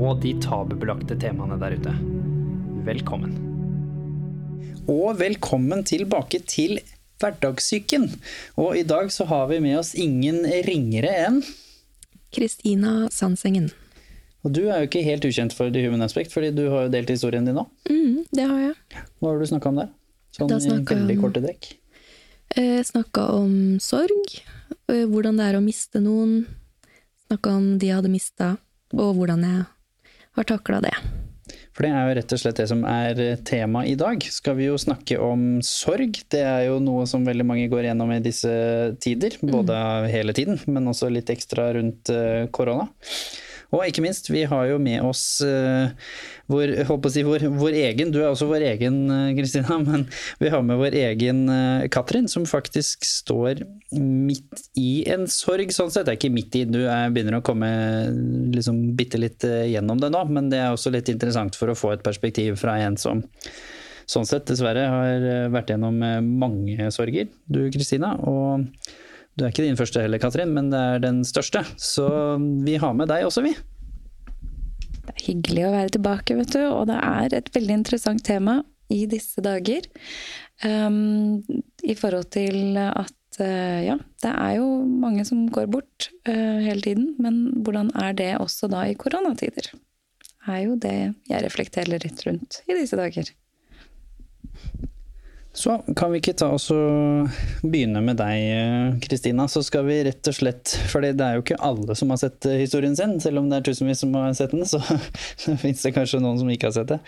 og de tabubelagte temaene der ute. Velkommen. Og velkommen tilbake til Hverdagssyken. Og i dag så har vi med oss ingen ringere enn Kristina Sandsengen. Og du er jo ikke helt ukjent for The Human Aspect, fordi du har jo delt historien din nå. Mm, det har jeg. Hva har du snakka om der? Sånn i veldig korte trekk. Eh, Snakka om sorg, eh, hvordan det er å miste noen. Snakka om de jeg hadde mista, og hvordan jeg har takla det. For det er jo rett og slett det som er tema i dag. Skal vi jo snakke om sorg. Det er jo noe som veldig mange går gjennom i disse tider. Både hele tiden, men også litt ekstra rundt eh, korona. Og ikke minst, vi har jo med oss uh, vår, si, vår, vår egen Du er også vår egen, eh, Kristina, men vi har med vår egen uh, Katrin, som faktisk står midt i en sorg. Sånn sett det er ikke midt i, du er, begynner å komme liksom bitte litt uh, gjennom det nå, men det er også litt interessant for å få et perspektiv fra en som sånn sett dessverre har vært gjennom mange sorger, du Kristina. Og du er ikke din første heller, Katrin, men det er den største. Så vi har med deg også, vi. Det er hyggelig å være tilbake, vet du. Og det er et veldig interessant tema i disse dager. Um, I forhold til at uh, ja, det er jo mange som går bort uh, hele tiden. Men hvordan er det også da i koronatider? Det er jo det jeg reflekterer litt rundt i disse dager. Så kan vi ikke ta oss og begynne med deg, eh, Kristina. Så skal vi rett og slett For det er jo ikke alle som har sett eh, historien sin. Selv om det er tusenvis som har sett den, så fins det kanskje noen som ikke har sett det.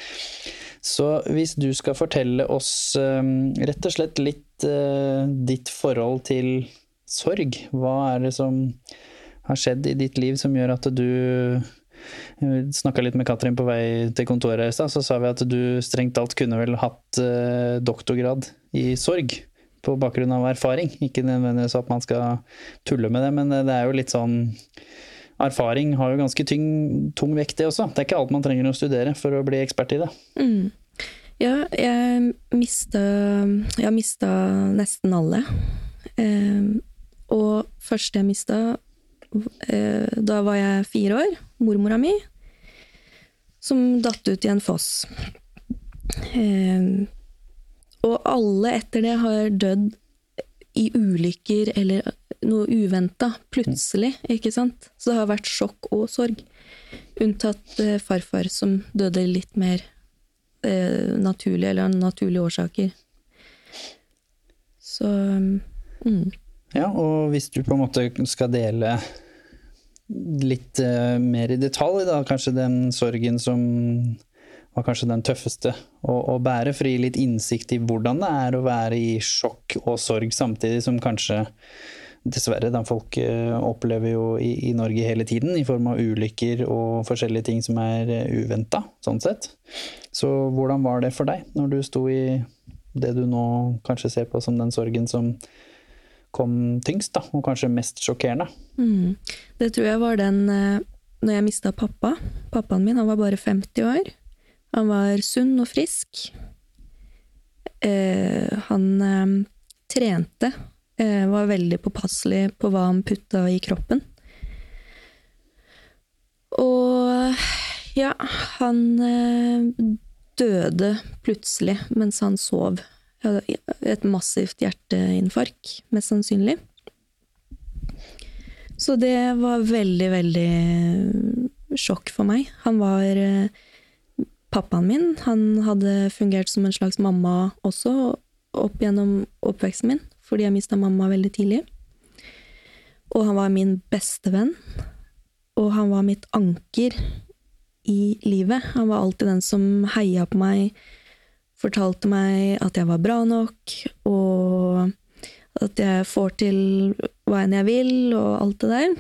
Så hvis du skal fortelle oss eh, rett og slett litt ditt forhold til sorg, hva er det som har skjedd i ditt liv som gjør at du Snakka litt med Katrin på vei til kontoret i stad, så sa vi at du strengt talt kunne vel hatt eh, doktorgrad i sorg. På bakgrunn av erfaring. Ikke nødvendigvis at man skal tulle med det, men det er jo litt sånn Erfaring har jo ganske tyng, tung vekt, det også. Det er ikke alt man trenger å studere for å bli ekspert i det. Mm. Ja, jeg mista Jeg mista nesten alle. Eh, og første jeg mista, eh, da var jeg fire år. Mormora mi. Som datt ut i en foss. Eh, og alle etter det har dødd i ulykker eller noe uventa, plutselig, ikke sant? Så det har vært sjokk og sorg. Unntatt eh, farfar, som døde litt mer eh, naturlig, eller av naturlige årsaker. Så mm. Ja, og hvis du på en måte skal dele litt uh, mer i detalj, da, kanskje den sorgen som var kanskje den tøffeste å, å bære, for å gi litt innsikt i hvordan det er å være i sjokk og sorg samtidig som kanskje Dessverre, da folk eh, opplever jo i, i Norge hele tiden, i form av ulykker og forskjellige ting som er uh, uventa, sånn sett. Så hvordan var det for deg, når du sto i det du nå kanskje ser på som den sorgen som kom tyngst, da, og kanskje mest sjokkerende? Mm. Det tror jeg var den eh, når jeg mista pappa. Pappaen min han var bare 50 år. Han var sunn og frisk. Eh, han eh, trente, eh, var veldig påpasselig på hva han putta i kroppen. Og ja, han eh, døde plutselig mens han sov. Et massivt hjerteinfarkt, mest sannsynlig. Så det var veldig, veldig sjokk for meg. Han var eh, pappaen min. Han hadde fungert som en slags mamma også opp gjennom oppveksten min, fordi jeg mista mamma veldig tidlig. Og han var min beste venn. Og han var mitt anker i livet. Han var alltid den som heia på meg, fortalte meg at jeg var bra nok, og at jeg får til hva enn jeg vil, og alt det der.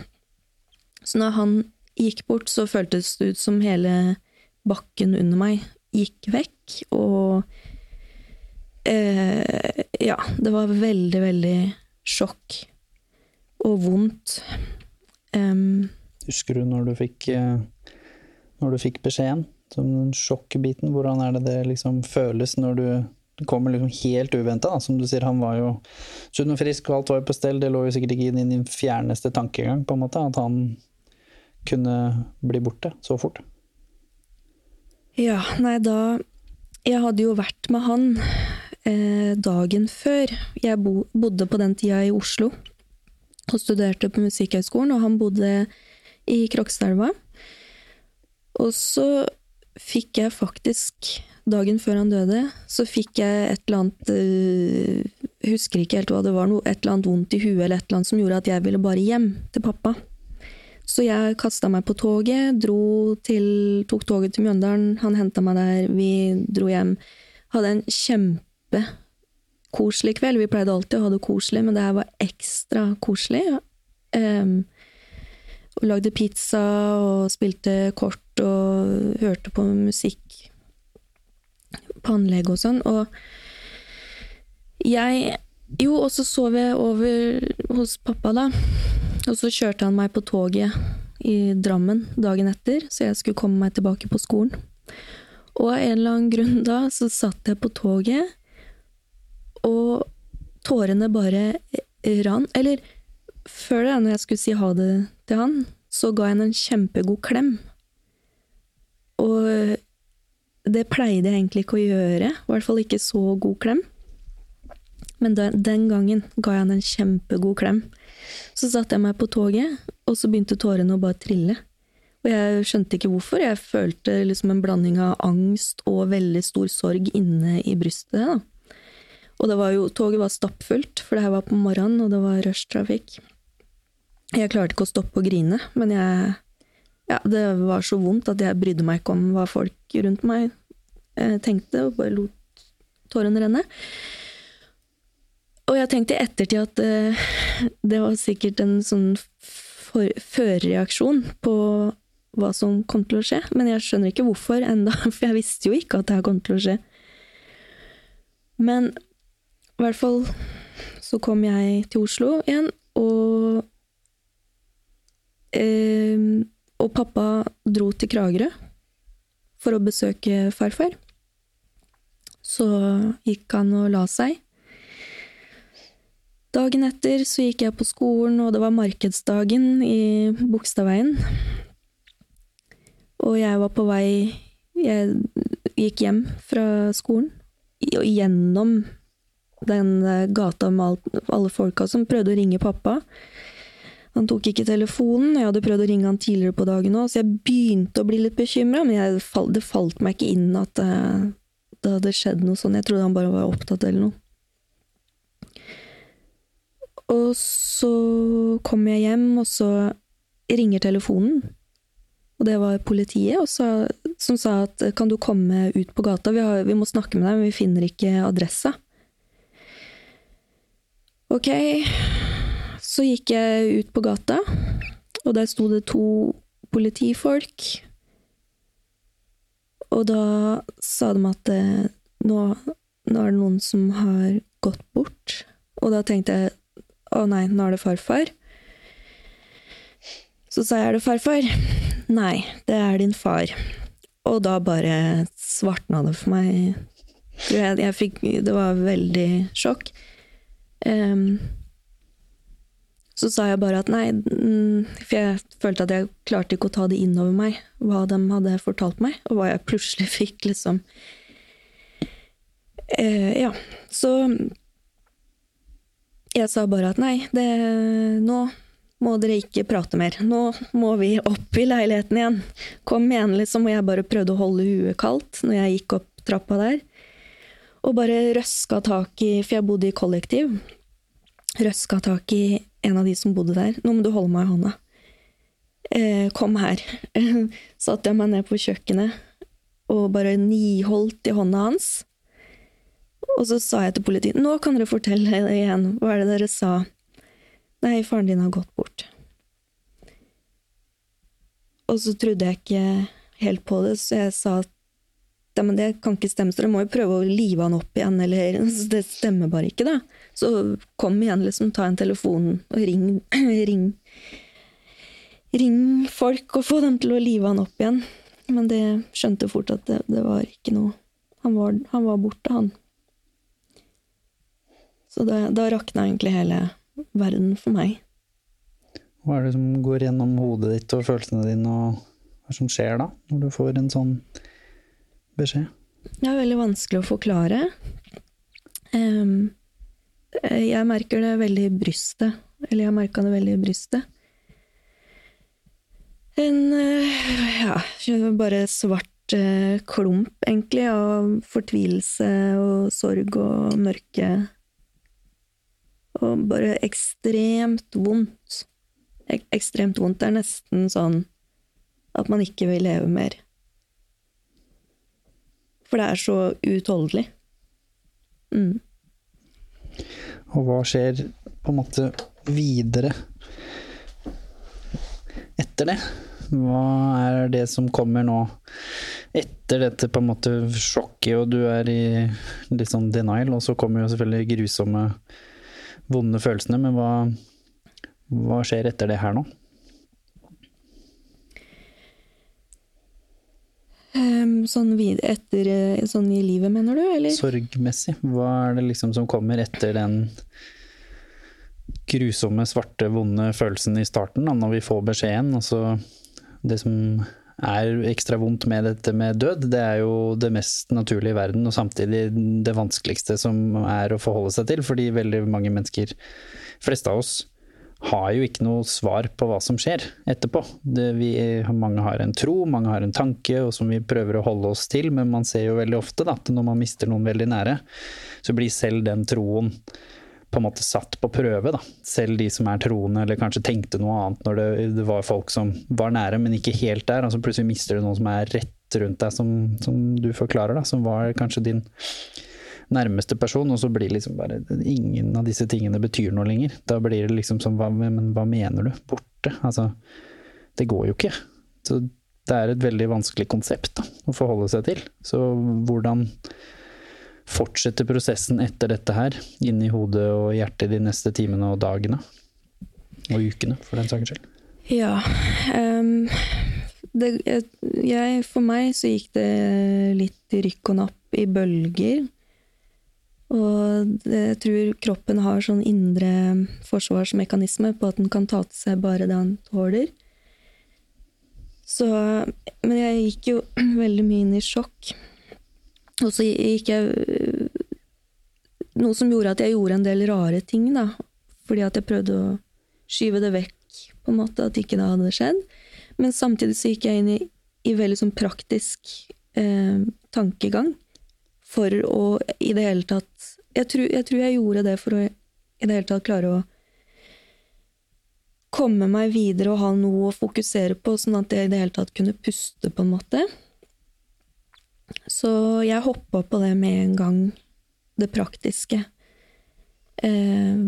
Så når han gikk bort, så føltes det ut som hele bakken under meg gikk vekk, og eh, Ja, det var veldig, veldig sjokk og vondt. Um, Husker du når du fikk, eh, når du fikk beskjeden? Den sjokkbiten, hvordan er det det liksom føles når du kommer liksom helt uventa? Som du sier, han var jo sunn og frisk, og alt var jo på stell. Det lå jo sikkert ikke i din fjerneste tankegang, på en måte, at han kunne bli borte så fort. Ja, nei, da Jeg hadde jo vært med han eh, dagen før. Jeg bo, bodde på den tida i Oslo og studerte på Musikkhøgskolen, og han bodde i Krokstadelva. Og så fikk jeg faktisk, dagen før han døde, så fikk jeg et eller annet eh, Husker ikke helt hva det var, noe, et eller annet vondt i huet eller et eller annet som gjorde at jeg ville bare hjem til pappa. Så jeg kasta meg på toget, dro til, tok toget til Mjøndalen, han henta meg der, vi dro hjem. Hadde en kjempekoselig kveld. Vi pleide alltid å ha det koselig, men det her var ekstra koselig. Um, og lagde pizza og spilte kort og hørte på musikk på anlegg og sånn. Og jeg Jo, og så sov jeg over hos pappa, da. Og så kjørte han meg på toget i Drammen dagen etter, så jeg skulle komme meg tilbake på skolen. Og av en eller annen grunn da, så satt jeg på toget, og tårene bare rann. Eller før det, når jeg skulle si ha det til han, så ga jeg han en kjempegod klem. Og det pleide jeg egentlig ikke å gjøre, i hvert fall ikke så god klem. Men den gangen ga jeg han en kjempegod klem. Så satte jeg meg på toget, og så begynte tårene å bare trille. Og jeg skjønte ikke hvorfor. Jeg følte liksom en blanding av angst og veldig stor sorg inne i brystet. Da. Og det var jo, toget var stappfullt, for det her var på morgenen, og det var rushtrafikk. Jeg klarte ikke å stoppe å grine, men jeg Ja, det var så vondt at jeg brydde meg ikke om hva folk rundt meg eh, tenkte, og bare lot tårene renne. Og jeg tenkte i ettertid at eh, det var sikkert en sånn førreaksjon på hva som kom til å skje, men jeg skjønner ikke hvorfor enda, for jeg visste jo ikke at det her kom til å skje. Men i hvert fall så kom jeg til Oslo igjen, og Og pappa dro til Kragerø for å besøke farfar. Så gikk han og la seg. Dagen etter så gikk jeg på skolen, og det var markedsdagen i Bogstadveien. Og jeg var på vei Jeg gikk hjem fra skolen, og gjennom den gata med alle folka som prøvde å ringe pappa. Han tok ikke telefonen, jeg hadde prøvd å ringe han tidligere på dagen òg, så jeg begynte å bli litt bekymra, men jeg, det falt meg ikke inn at det, det hadde skjedd noe sånn. Jeg trodde han bare var opptatt eller noe. Og så kommer jeg hjem, og så ringer telefonen. Og det var politiet sa, som sa at kan du komme ut på gata, vi, har, vi må snakke med deg, men vi finner ikke adressa. Ok, så gikk jeg ut på gata, og der sto det to politifolk. Og da sa de at eh, nå, nå er det noen som har gått bort. Og da tenkte jeg å nei, nå er det farfar. Så sa jeg er det farfar? Nei, det er din far. Og da bare svartna det for meg. Jeg, jeg fikk, det var veldig sjokk. Um, så sa jeg bare at nei, for jeg følte at jeg klarte ikke å ta det inn over meg, hva de hadde fortalt meg, og hva jeg plutselig fikk, liksom. Eh, ja, så jeg sa bare at nei, det, nå må dere ikke prate mer. Nå må vi opp i leiligheten igjen. Kom igjen, liksom. Og jeg bare prøvde å holde huet kaldt når jeg gikk opp trappa der. Og bare røska tak i For jeg bodde i kollektiv. Røska tak i en av de som bodde der. Nå må du holde meg i hånda. Eh, kom her. Satte jeg meg ned på kjøkkenet og bare niholdt i hånda hans. Og så sa jeg til politiet nå kan dere fortelle igjen, hva er det dere sa? Nei, faren din har gått bort. Og så trodde jeg ikke helt på det, så jeg sa at men det kan ikke stemme, så dere må jo prøve å live han opp igjen, eller Det stemmer bare ikke, da. Så kom igjen, liksom, ta en telefon og ring, ring Ring folk og få dem til å live han opp igjen. Men det skjønte fort at det, det var ikke noe Han var, han var borte, han. Så da, da rakna egentlig hele verden for meg. Hva er det som går gjennom hodet ditt og følelsene dine, og hva som skjer da, når du får en sånn beskjed? Det er veldig vanskelig å forklare. Em, jeg merker det veldig i brystet. Eller jeg merka det veldig i brystet. En eh, ja, bare svart eh, klump, egentlig, av fortvilelse og sorg og mørke. Og bare ekstremt vondt. Ek ekstremt vondt. Det er nesten sånn at man ikke vil leve mer. For det er så uutholdelig. Mm. Og hva skjer på en måte videre etter det? Hva er det som kommer nå etter dette på en måte sjokket, og du er i litt sånn denial, og så kommer jo selvfølgelig grusomme, vonde følelsene, men hva, hva skjer etter det her nå? Sånn vid etter eh, Sånn i livet, mener du, eller? Sorgmessig, hva er det liksom som kommer etter den grusomme, svarte, vonde følelsen i starten, da, når vi får beskjeden? Altså, det som er ekstra vondt med dette med død, det er jo det mest naturlige i verden, og samtidig det vanskeligste som er å forholde seg til, fordi veldig mange mennesker, fleste av oss, har jo ikke noe svar på hva som skjer etterpå. Det, vi, mange har en tro, mange har en tanke, og som vi prøver å holde oss til, men man ser jo veldig ofte da, at når man mister noen veldig nære, så blir selv den troen på en måte satt på prøve. Da. Selv de som er troende, eller kanskje tenkte noe annet når det, det var folk som var nære, men ikke helt der. Altså plutselig mister du noen som er rett rundt deg, som, som du forklarer, da, som var kanskje din nærmeste person, og så blir liksom bare ingen av disse tingene betyr noe lenger. Da blir det liksom som hva, Men hva mener du? Borte? Altså, det går jo ikke. Så det er et veldig vanskelig konsept da, å forholde seg til. Så hvordan fortsetter prosessen etter dette her, inni hodet og hjertet de neste timene og dagene? Og ukene, for den saks skyld. Ja. Um, det, jeg, for meg så gikk det litt i rykk og napp i bølger. Og jeg tror kroppen har sånn indre forsvarsmekanisme på at den kan ta til seg bare det han tåler. Så Men jeg gikk jo veldig mye inn i sjokk. Og så gikk jeg Noe som gjorde at jeg gjorde en del rare ting, da. Fordi at jeg prøvde å skyve det vekk, på en måte, at ikke det hadde skjedd. Men samtidig så gikk jeg inn i, i veldig sånn praktisk eh, tankegang for å i det hele tatt jeg tror, jeg tror, jeg gjorde det for å i det hele tatt klare å komme meg videre og ha noe å fokusere på, sånn at jeg i det hele tatt kunne puste, på en måte. Så jeg hoppa på det med en gang, det praktiske. Eh,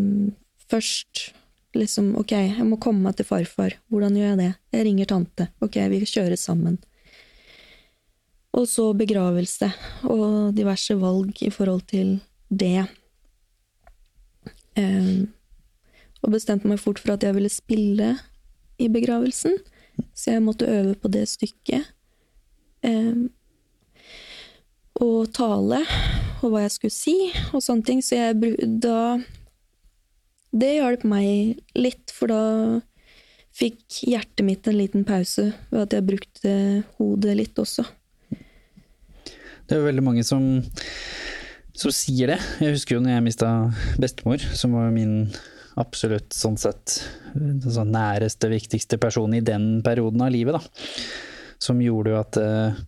først liksom ok, jeg må komme meg til farfar. Hvordan gjør jeg det? Jeg ringer tante. Ok, vi kjører sammen. Og så begravelse og diverse valg i forhold til det. Um, og bestemte meg fort for at jeg ville spille i begravelsen, så jeg måtte øve på det stykket. Um, og tale, og hva jeg skulle si, og sånne ting. Så jeg da Det hjalp meg litt, for da fikk hjertet mitt en liten pause ved at jeg brukte hodet litt også. Det er jo veldig mange som som sier det. Jeg husker jo når jeg mista bestemor, som var min absolutt sånn sett sånn næreste, viktigste person i den perioden av livet, da. Som gjorde jo at uh,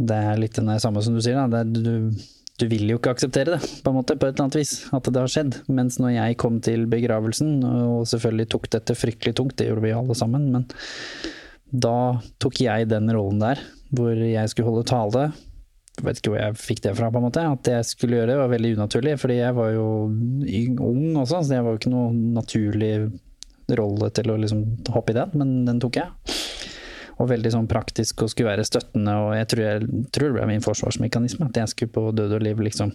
det er litt det samme som du sier, da. Er, du, du, vil jo ikke akseptere det, på en måte, på et eller annet vis, at det har skjedd. Mens når jeg kom til begravelsen, og selvfølgelig tok dette fryktelig tungt, det gjorde vi alle sammen, men da tok jeg den rollen der, hvor jeg skulle holde tale jeg vet ikke hvor jeg fikk det fra, på en måte. At jeg skulle gjøre det var veldig unaturlig, fordi jeg var jo ung også, så det var jo ikke noe naturlig rolle til å liksom hoppe i den, men den tok jeg. og veldig sånn praktisk og skulle være støttende. Og jeg tror, jeg, tror det ble min forsvarsmekanisme, at jeg skulle på død og liv liksom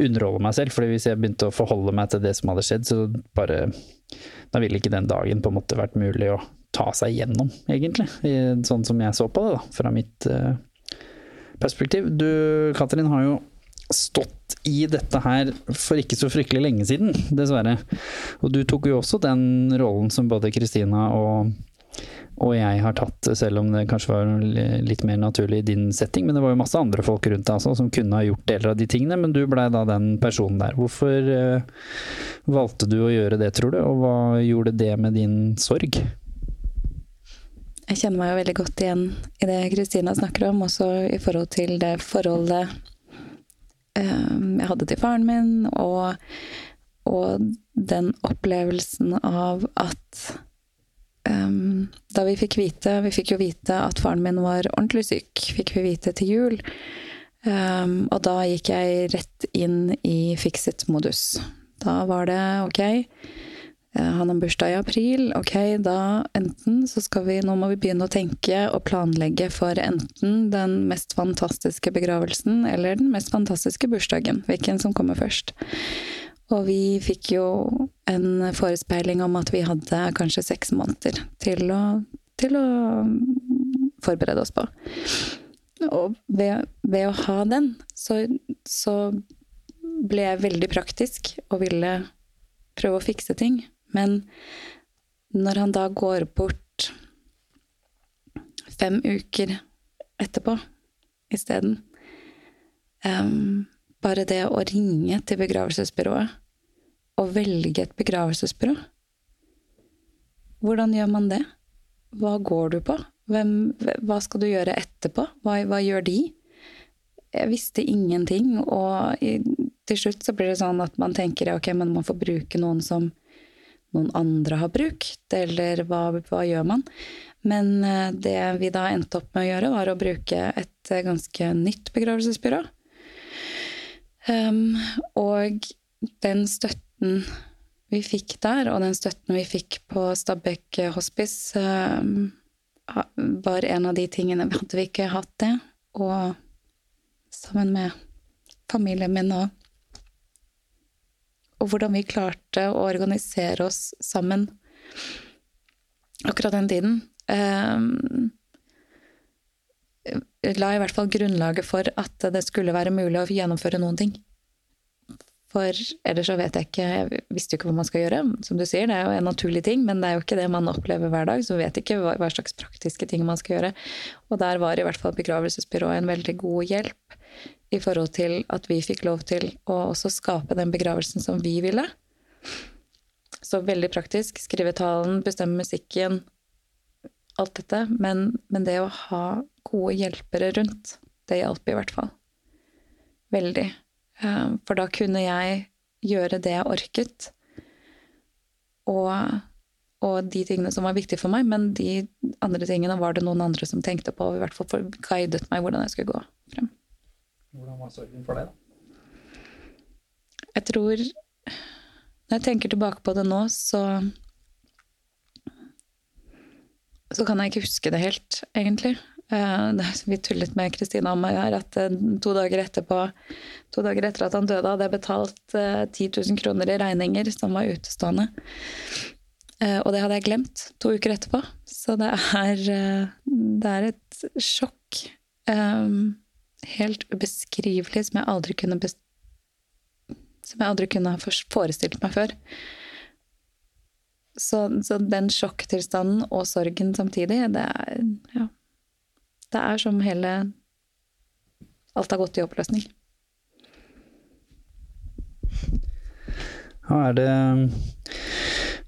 underholde meg selv. fordi hvis jeg begynte å forholde meg til det som hadde skjedd, så bare Da ville ikke den dagen på en måte vært mulig å ta seg gjennom, egentlig. Sånn som jeg så på det, da, fra mitt uh, perspektiv. Du, Katrin, har jo stått i dette her for ikke så fryktelig lenge siden, dessverre. Og du tok jo også den rollen som både Kristina og, og jeg har tatt, selv om det kanskje var litt mer naturlig i din setting. Men det var jo masse andre folk rundt deg altså, som kunne ha gjort deler av de tingene, men du blei da den personen der. Hvorfor uh, valgte du å gjøre det, tror du, og hva gjorde det med din sorg? Jeg kjenner meg jo veldig godt igjen i det Kristina snakker om, også i forhold til det forholdet um, jeg hadde til faren min, og, og den opplevelsen av at um, Da vi fikk vite Vi fikk jo vite at faren min var ordentlig syk, fikk vi vite til jul. Um, og da gikk jeg rett inn i fix-it-modus. Da var det ok han har bursdag i april. Ok, da enten så skal vi Nå må vi begynne å tenke og planlegge for enten den mest fantastiske begravelsen eller den mest fantastiske bursdagen. Hvilken som kommer først. Og vi fikk jo en forespeiling om at vi hadde kanskje seks måneder til å, til å forberede oss på. Og ved, ved å ha den, så, så ble jeg veldig praktisk og ville prøve å fikse ting. Men når han da går bort fem uker etterpå isteden um, Bare det å ringe til begravelsesbyrået og velge et begravelsesbyrå Hvordan gjør man det? Hva går du på? Hvem, hva skal du gjøre etterpå? Hva, hva, gjør de? Jeg visste ingenting, og i, til slutt så blir det sånn at man tenker ok, men man får bruke noen som noen andre har brukt, eller hva, hva gjør man? Men eh, det vi da endte opp med å gjøre, var å bruke et eh, ganske nytt begravelsesbyrå. Um, og den støtten vi fikk der, og den støtten vi fikk på Stabekk hospice, um, var en av de tingene Hadde vi ikke hatt det, og sammen med familien min og og hvordan vi klarte å organisere oss sammen akkurat den tiden. eh, la i hvert fall grunnlaget for at det skulle være mulig å gjennomføre noen ting. For ellers så vet jeg ikke Jeg visste jo ikke hva man skal gjøre. Som du sier, det er jo en naturlig ting, men det er jo ikke det man opplever hver dag. Så vet ikke hva, hva slags praktiske ting man skal gjøre. Og der var i hvert fall begravelsesbyrået en veldig god hjelp i forhold til at vi fikk lov til å også skape den begravelsen som vi ville. Så veldig praktisk. Skrive talen, bestemme musikken, alt dette. Men, men, det å ha gode hjelpere rundt, det hjalp i hvert fall. Veldig. Eh, for da kunne jeg gjøre det jeg orket. Og, og de tingene som var viktige for meg, men de andre tingene var det noen andre som tenkte på, og i hvert fall guidet meg hvordan jeg skulle gå frem. Hvordan var sorgen for deg, da? Jeg tror Når jeg tenker tilbake på det nå, så Så kan jeg ikke huske det helt, egentlig. Eh, det er vi tullet med Kristina og meg her, at eh, to dager etterpå To dager etter at han døde, hadde jeg betalt 10 eh, 000 kroner i regninger som var utestående. Og det hadde jeg glemt to uker etterpå. Så det er, det er et sjokk. Helt ubeskrivelig som jeg aldri kunne som jeg aldri kunne ha forestilt meg før. Så, så, den sjokktilstanden og sorgen samtidig, det er Ja. Det er som hele Alt har gått i oppløsning. Ja, er det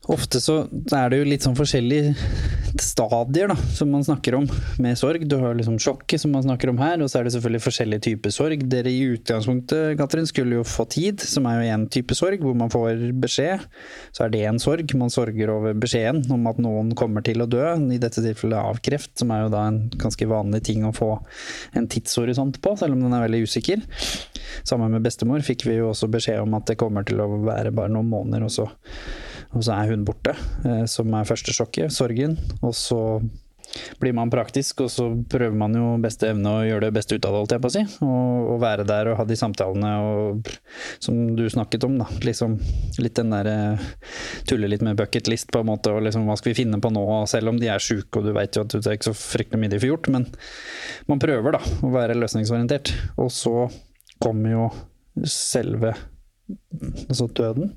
Ofte så er det jo litt sånn forskjellig stadier da, som man snakker om med sorg. Du har liksom sjokket som man snakker om her, og så er det selvfølgelig forskjellige typer sorg. Dere i utgangspunktet Katrin, skulle jo få tid, som er jo én type sorg, hvor man får beskjed. Så er det en sorg. Man sorger over beskjeden om at noen kommer til å dø, i dette tilfellet av kreft, som er jo da en ganske vanlig ting å få en tidshorisont på, selv om den er veldig usikker. Sammen med bestemor fikk vi jo også beskjed om at det kommer til å være bare noen måneder, og så og så er hun borte, eh, som er første sjokket, sorgen. Og så blir man praktisk, og så prøver man jo beste evne å gjøre det beste ut av det, holdt jeg på å si. Og, og være der og ha de samtalene og, som du snakket om, da. Liksom litt den derre Tulle litt med bucketlist, på en måte, og liksom hva skal vi finne på nå, selv om de er sjuke, og du veit jo at det er ikke så fryktelig mye de får gjort, men man prøver, da, å være løsningsorientert. Og så kommer jo selve altså døden.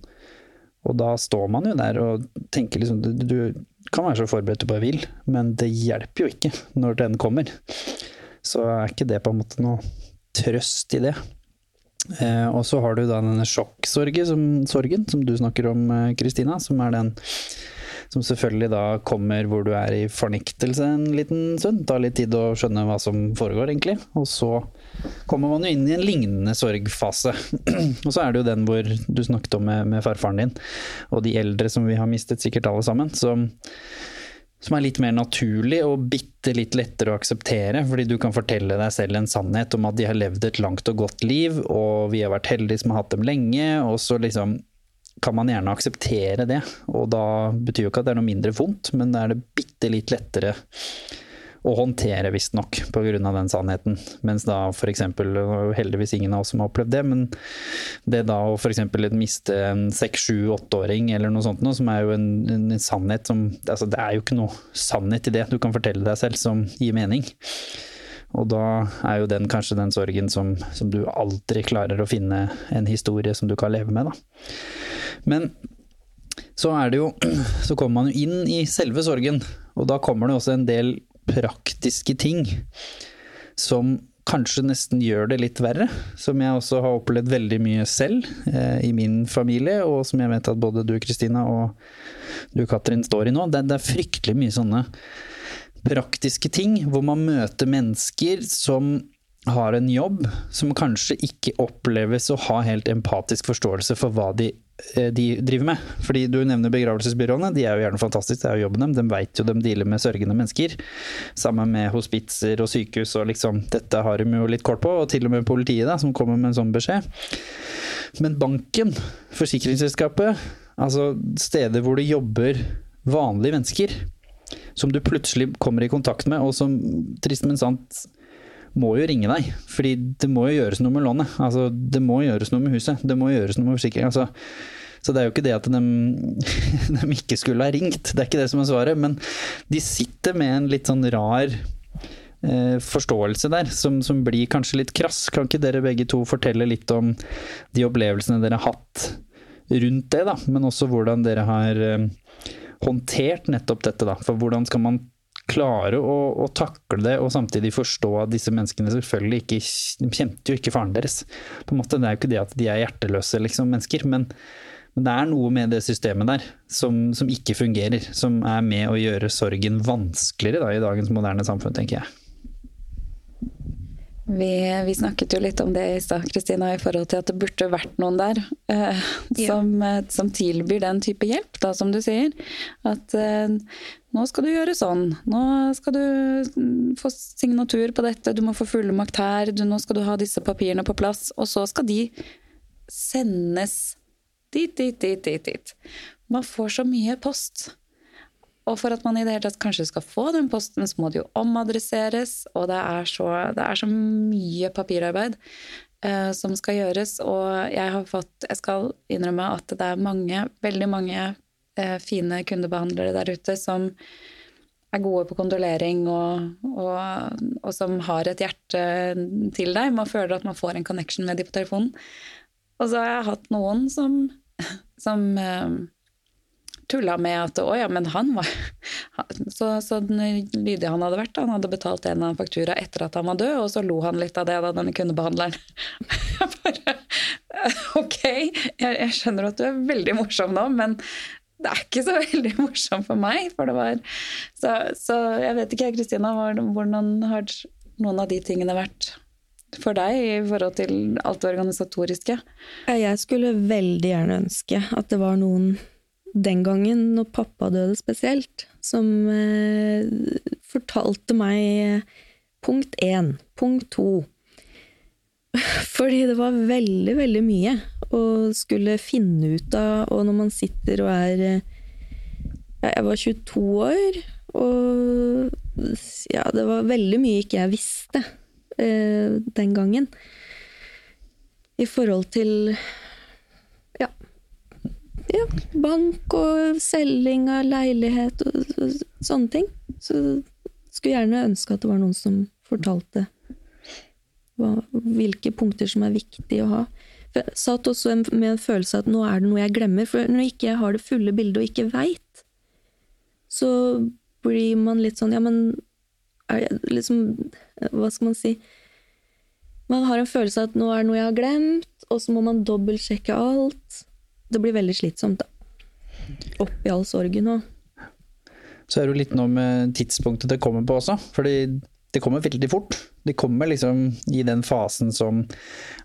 Og da står man jo der og tenker liksom Du, du kan være så forberedt du bare vil, men det hjelper jo ikke når den kommer. Så er ikke det på en måte noe trøst i det. Eh, og så har du da denne sjokksorgen som, som du snakker om, eh, Kristina, som er den som selvfølgelig da kommer hvor du er i fornektelse en liten stund. Tar litt tid å skjønne hva som foregår, egentlig. Og så kommer man jo inn i en lignende sorgfase. og så er det jo den hvor du snakket om med, med farfaren din, og de eldre som vi har mistet, sikkert alle sammen. som som er litt mer naturlig og bitte litt lettere å akseptere, fordi du kan fortelle deg selv en sannhet om at de har levd et langt og godt liv, og vi har vært heldige som har hatt dem lenge, og så liksom kan man gjerne akseptere det. Og da betyr jo ikke at det er noe mindre vondt, men da er det bitte litt lettere å håndtere, visstnok, pga. den sannheten. Mens da f.eks., heldigvis ingen av oss som har opplevd det, men det da å f.eks. miste en seks, sju, åtteåring eller noe sånt noe, som er jo en, en, sannhet som altså Det er jo ikke noe sannhet i det du kan fortelle deg selv som gir mening. Og da er jo den kanskje den sorgen som, som, du aldri klarer å finne en historie som du kan leve med, da. Men så er det jo Så kommer man jo inn i selve sorgen, og da kommer det også en del praktiske ting som kanskje nesten gjør det litt verre. Som jeg også har opplevd veldig mye selv eh, i min familie, og som jeg vet at både du Kristina og du Katrin står i nå. Det, det er fryktelig mye sånne praktiske ting, hvor man møter mennesker som har en jobb som kanskje ikke oppleves å ha helt empatisk forståelse for hva de, eh, de driver med. Fordi du nevner begravelsesbyråene, de er jo gjerne fantastiske, det er jo jobben dem. De veit jo de dealer med sørgende mennesker. Sammen med hospitser og sykehus og liksom Dette har de jo litt kort på, og til og med politiet, da, som kommer med en sånn beskjed. Men banken, forsikringsselskapet, altså steder hvor det jobber vanlige mennesker, som du plutselig kommer i kontakt med, og som trist, men sant må jo ringe deg. Fordi det må jo gjøres noe med lånet. Altså, det må gjøres noe med huset. Det må gjøres noe med forsikring. Altså, så det er jo ikke det at de, de, ikke skulle ha ringt, det er ikke det som er svaret. Men de sitter med en litt sånn rar eh, forståelse der, som, som, blir kanskje litt krass. Kan ikke dere begge to fortelle litt om de opplevelsene dere har hatt rundt det, da? Men også hvordan dere har eh, håndtert nettopp dette, da. For hvordan skal man klare å, å, takle det og samtidig forstå at disse menneskene selvfølgelig ikke De kjente jo ikke faren deres. På en måte, Det er jo ikke det at de er hjerteløse liksom, mennesker, men, men det er noe med det systemet der som, som, ikke fungerer. Som er med å gjøre sorgen vanskeligere da, i dagens moderne samfunn, tenker jeg. Vi, vi, snakket jo litt om det i stad, Kristina, i forhold til at det burde vært noen der eh, som, eh, som, tilbyr den type hjelp, da, som du sier. At eh, nå skal du gjøre sånn, nå skal du mm, få signatur på dette, du må få fullmakt her, du, nå skal du ha disse papirene på plass. Og så skal de sendes dit, dit, dit, dit. dit. Man får så mye post. Og for at man i det hele tatt kanskje skal få den posten, så må det jo omadresseres, og det er så, det er så mye papirarbeid uh, som skal gjøres. Og jeg har fått Jeg skal innrømme at det er mange, veldig mange uh, fine kundebehandlere der ute som er gode på kondolering og, og, og, som har et hjerte til deg. Man føler at man får en connection med dem på telefonen. Og så har jeg hatt noen som, som eh, tulla med at å ja, men han var Så, så lydig han hadde vært. Han hadde betalt en av faktura etter at han var død, og så lo han litt av det da, denne kundebehandleren. Bare Ok, jeg, jeg, skjønner at du er veldig morsom nå, men det er ikke så veldig morsomt for meg. For det var Så, så jeg vet ikke, Kristina, hvordan har noen av de tingene vært? for deg i forhold til alt det organisatoriske? Jeg skulle veldig gjerne ønske at det var noen den gangen, når pappa døde spesielt, som eh, fortalte meg eh, punkt én, punkt to. Fordi det var veldig, veldig mye å skulle finne ut av, og når man sitter og er eh, ja, Jeg var 22 år, og Ja, det var veldig mye ikke jeg visste eh, den gangen. I forhold til ja, bank og selging av leilighet og, og sånne ting. Så skulle gjerne ønske at det var noen som fortalte hva, hvilke punkter som er viktig å ha. For jeg satt også med en følelse av at nå er det noe jeg glemmer. For når jeg ikke har det fulle bildet og ikke veit, så blir man litt sånn Ja, men liksom Hva skal man si? Man har en følelse av at nå er det noe jeg har glemt, og så må man dobbeltsjekke alt. Det blir veldig slitsomt, da. Oppi all sorgen og Så er det jo litt noe med tidspunktet det kommer på også. Fordi det kommer veldig fort. Det kommer liksom i den fasen som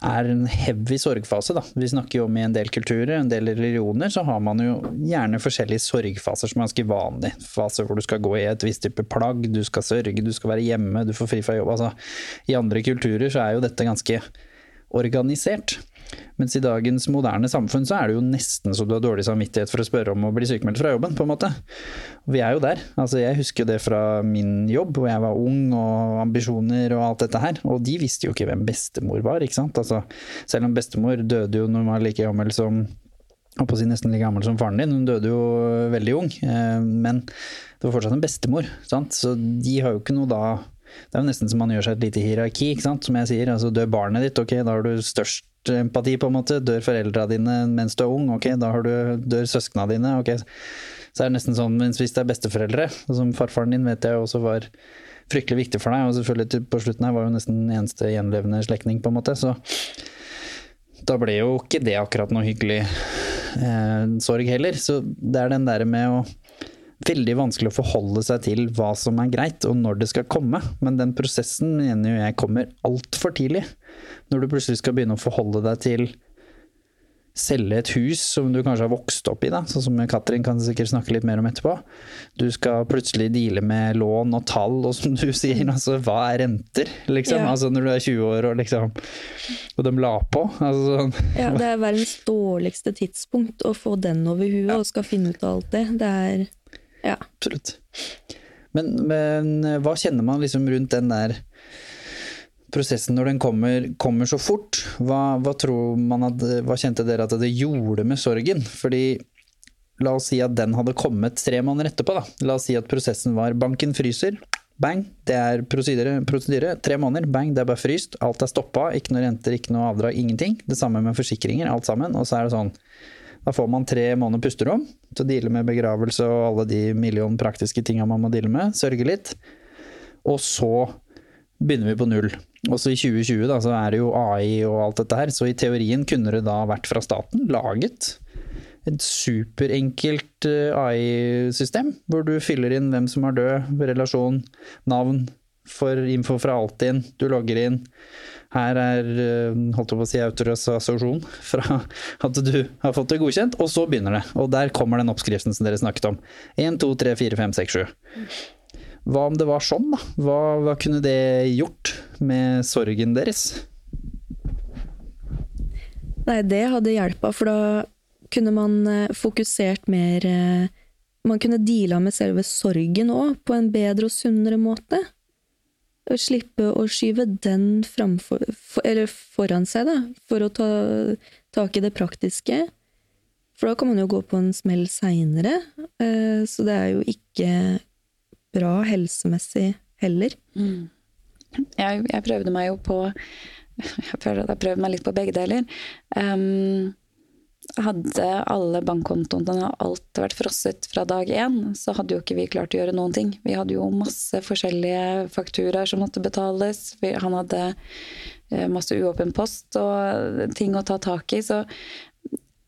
er en heavy sorgfase. Da. Vi snakker jo om i en del kulturer, en del religioner, så har man jo gjerne forskjellige sorgfaser som er ganske vanlige. Faser hvor du skal gå i et visst type plagg, du skal sørge, du skal være hjemme, du får fri fra jobb. Altså, I andre kulturer så er jo dette ganske organisert. Mens i dagens moderne samfunn så er det jo nesten så du har dårlig samvittighet for å spørre om å bli sykemeldt fra jobben, på en måte. Og vi er jo der. Altså jeg husker det fra min jobb, hvor jeg var ung og ambisjoner og alt dette her. Og de visste jo ikke hvem bestemor var, ikke sant. Altså, selv om bestemor døde jo når hun var like gammel som holdt på å si nesten like gammel som faren din, hun døde jo veldig ung. Eh, men det var fortsatt en bestemor, sant. Så de har jo ikke noe da det er jo nesten som man gjør seg et lite hierarki, ikke sant? som jeg sier. altså Dør barnet ditt, ok, da har du størst empati, på en måte. Dør foreldra dine mens du er ung, ok, da har du, dør søskna dine. ok. Så er det nesten sånn, mens hvis det er besteforeldre, som farfaren din vet jeg også var fryktelig viktig for deg, og selvfølgelig på slutten her var jo nesten eneste gjenlevende slektning, på en måte. så da ble jo ikke det akkurat noe hyggelig eh, sorg heller. Så det er den derre med å veldig vanskelig å forholde seg til hva som er greit, og når det skal komme. Men den prosessen mener jo jeg kommer altfor tidlig. Når du plutselig skal begynne å forholde deg til selge et hus som du kanskje har vokst opp i, da, sånn som Katrin kan sikkert snakke litt mer om etterpå. Du skal plutselig deale med lån og tall, og som du sier, altså hva er renter, liksom? Ja. Altså når du er 20 år og liksom Og de la på. Altså, sånn. ja, det er verdens dårligste tidspunkt å få den over huet ja. og skal finne ut av alt det. Det er ja. Absolutt. Men, men, hva kjenner man liksom rundt den der prosessen når den kommer, kommer så fort? Hva, hva, at, hva kjente dere at det gjorde med sorgen? Fordi la oss si at den hadde kommet tre måneder etterpå. Da. La oss si at prosessen var banken fryser. Bang, det er prosedyre, prosedyre. Tre måneder, bang, det er bare fryst. Alt er stoppa. Ikke noe renter, ikke noe avdrag, ingenting. Det samme med forsikringer, alt sammen. Og så er det sånn da får man tre måneder pusterom til å deale med begravelse og alle de million praktiske tinga man må deale med. Sørge litt. Og så begynner vi på null. Også i 2020 da, så er det jo AI og alt dette her, så i teorien kunne det da vært fra staten laget et superenkelt eh, AI-system, hvor du fyller inn hvem som er død, relasjon, navn, for info fra Altinn, du logger inn. Her er holdt jeg på å si, autorisasjon fra at du har fått det godkjent, og så begynner det. Og der kommer den oppskriften som dere snakket om. 1, 2, 3, 4, 5, 6, 7. Hva om det var sånn, da? Hva, hva kunne det gjort med sorgen deres? Nei, det hadde hjelpa, for da kunne man eh, fokusert mer eh, Man kunne deala med selve sorgen òg, på en bedre og sunnere måte. Slippe å skyve den framfor, for, foran seg, da, for å ta tak i det praktiske. For da kan man jo gå på en smell seinere, eh, så det er jo ikke bra helsemessig heller. Mm. Jeg, jeg, prøvde meg jo på Jeg føler at jeg prøvde meg litt på begge deler. Um, hadde alle bankkontoene og alt vært frosset fra dag én, så hadde jo ikke vi klart å gjøre noen ting. Vi hadde jo masse forskjellige fakturaer som måtte betales. Han hadde eh, masse uåpen post og ting å ta tak i. Så,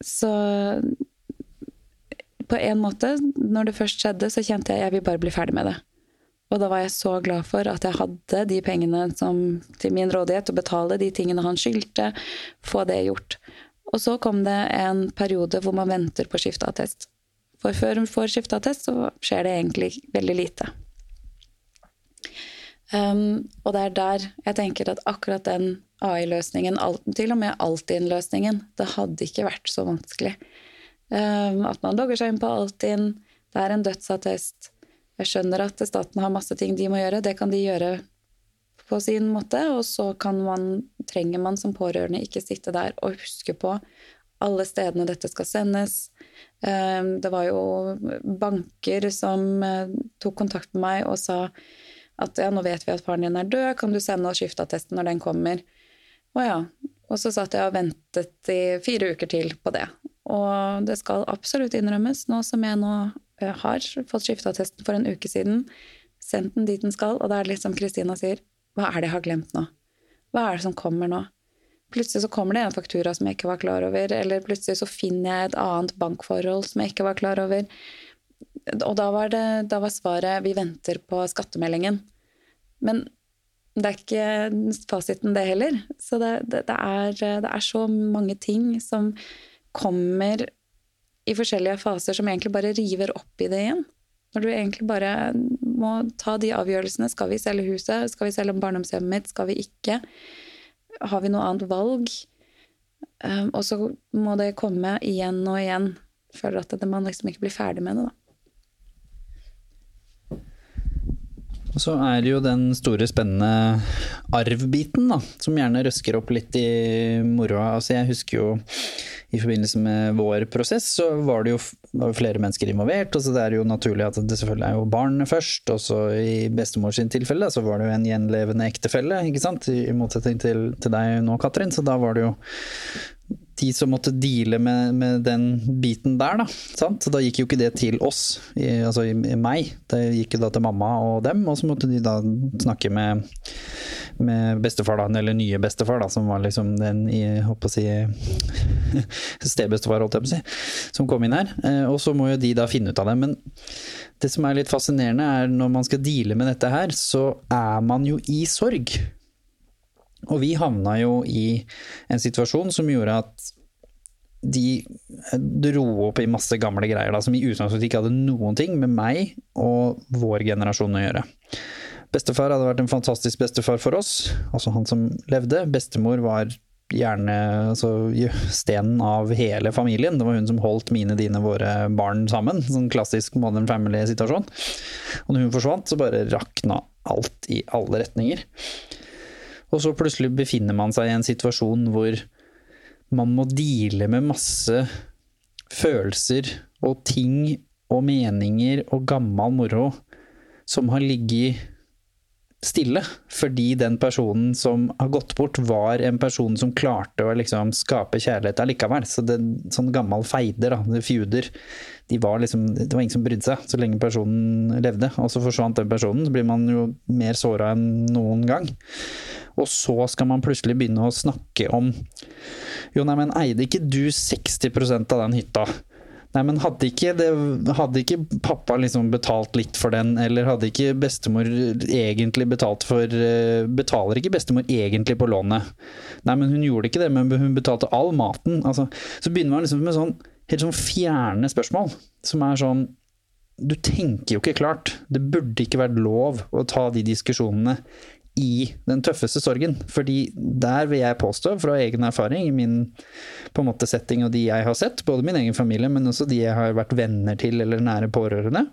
så på en måte, når det først skjedde, så kjente jeg at jeg vil bare bli ferdig med det. Og da var jeg så glad for at jeg hadde de pengene som, til min rådighet, å betale de tingene han skyldte, få det gjort. Og så kom det en periode hvor man venter på skifteattest. For før hun får skifteattest, så skjer det egentlig veldig lite. Um, og det er der jeg tenker at akkurat den AI-løsningen, til og med Altinn-løsningen, det hadde ikke vært så vanskelig. Um, at man logger seg inn på Altinn, det er en dødsattest. Jeg skjønner at staten har masse ting de må gjøre, det kan de gjøre på sin måte. Og så man, trenger man som pårørende ikke sitte der og huske på alle stedene dette skal sendes. Ehm, det var jo banker som eh, tok kontakt med meg og sa at ja, nå vet vi at faren din er død, kan du sende oss skifteattesten når den kommer? Å ja. Og så satt jeg og ventet i fire uker til på det. Og det skal absolutt innrømmes, nå som jeg nå eh, har fått skifteattesten for en uke siden, sendt den dit den skal, og det er litt som Kristina sier, hva er det jeg har glemt nå? Hva er det som kommer nå? Plutselig så kommer det en faktura som jeg ikke var klar over, eller plutselig så finner jeg et annet bankforhold som jeg ikke var klar over. Og da var, det, da var svaret 'vi venter på skattemeldingen'. Men det er ikke fasiten, det heller. Så det, det, det, er, det er så mange ting som kommer i forskjellige faser som egentlig bare river opp i det igjen. Når du egentlig bare må ta de avgjørelsene. Skal vi selge huset? Skal vi selge barndomshjemmet mitt? Skal vi ikke? Har vi noe annet valg? Um, og så må det komme igjen og igjen. Føler at man liksom ikke blir ferdig med det, da. Så er det jo den store, spennende arvbiten, da, som gjerne røsker opp litt i moroa. Altså, jeg husker jo i forbindelse med vår prosess, så var det jo var flere mennesker involvert. og så Det er jo naturlig at det selvfølgelig er jo barn først. Og så i bestemors tilfelle så var det jo en gjenlevende ektefelle, ikke sant? I motsetning til, til deg nå, Katrin. Så da var det jo de som måtte deale med, med, den biten der, da. Sant? Så da gikk jo ikke det til oss, i, altså i, i meg. Det gikk jo da til mamma og dem, og så måtte de da snakke med, med bestefar, da, eller nye bestefar, da, som var liksom den i håper å si stebestefar, holdt jeg på å si, som kom inn her. Eh, og så må jo de da finne ut av det. Men det som er litt fascinerende, er når man skal deale med dette her, så er man jo i sorg. Og vi havna jo i en situasjon som gjorde at de dro opp i masse gamle greier da, som i utgangspunktet ikke hadde noen ting med meg og vår generasjon å gjøre. Bestefar hadde vært en fantastisk bestefar for oss, altså han som levde. Bestemor var gjerne altså, stenen av hele familien. Det var hun som holdt mine, dine, våre barn sammen. Sånn klassisk modern family-situasjon. Og når hun forsvant, så bare rakna alt i alle retninger. Og så plutselig befinner man seg i en situasjon hvor man må deale med masse følelser og ting og meninger og gammel moro som har ligget stille, fordi den personen som har gått bort, var en person som klarte å liksom skape kjærlighet allikevel. Så det, sånn gammel feider, da, feuder, de var liksom, det var ingen som brydde seg så lenge personen levde. Og så forsvant den personen, så blir man jo mer såra enn noen gang. Og så skal man plutselig begynne å snakke om Jo, nei, men eide ikke du 60% av den hytta? Nei, men hadde ikke, det, hadde ikke, pappa liksom betalt litt for den, eller hadde ikke bestemor egentlig betalt for eh, Betaler ikke bestemor egentlig på lånet? Nei, men hun gjorde ikke det, men hun betalte all maten. Altså, så begynner man liksom med sånn helt sånn fjerne spørsmål, som er sånn Du tenker jo ikke klart. Det burde ikke vært lov å ta de diskusjonene i den tøffeste sorgen. Fordi der vil jeg påstå, fra egen erfaring, i min på en måte setting og de jeg har sett, både min egen familie, men også de jeg har vært venner til eller nære pårørende,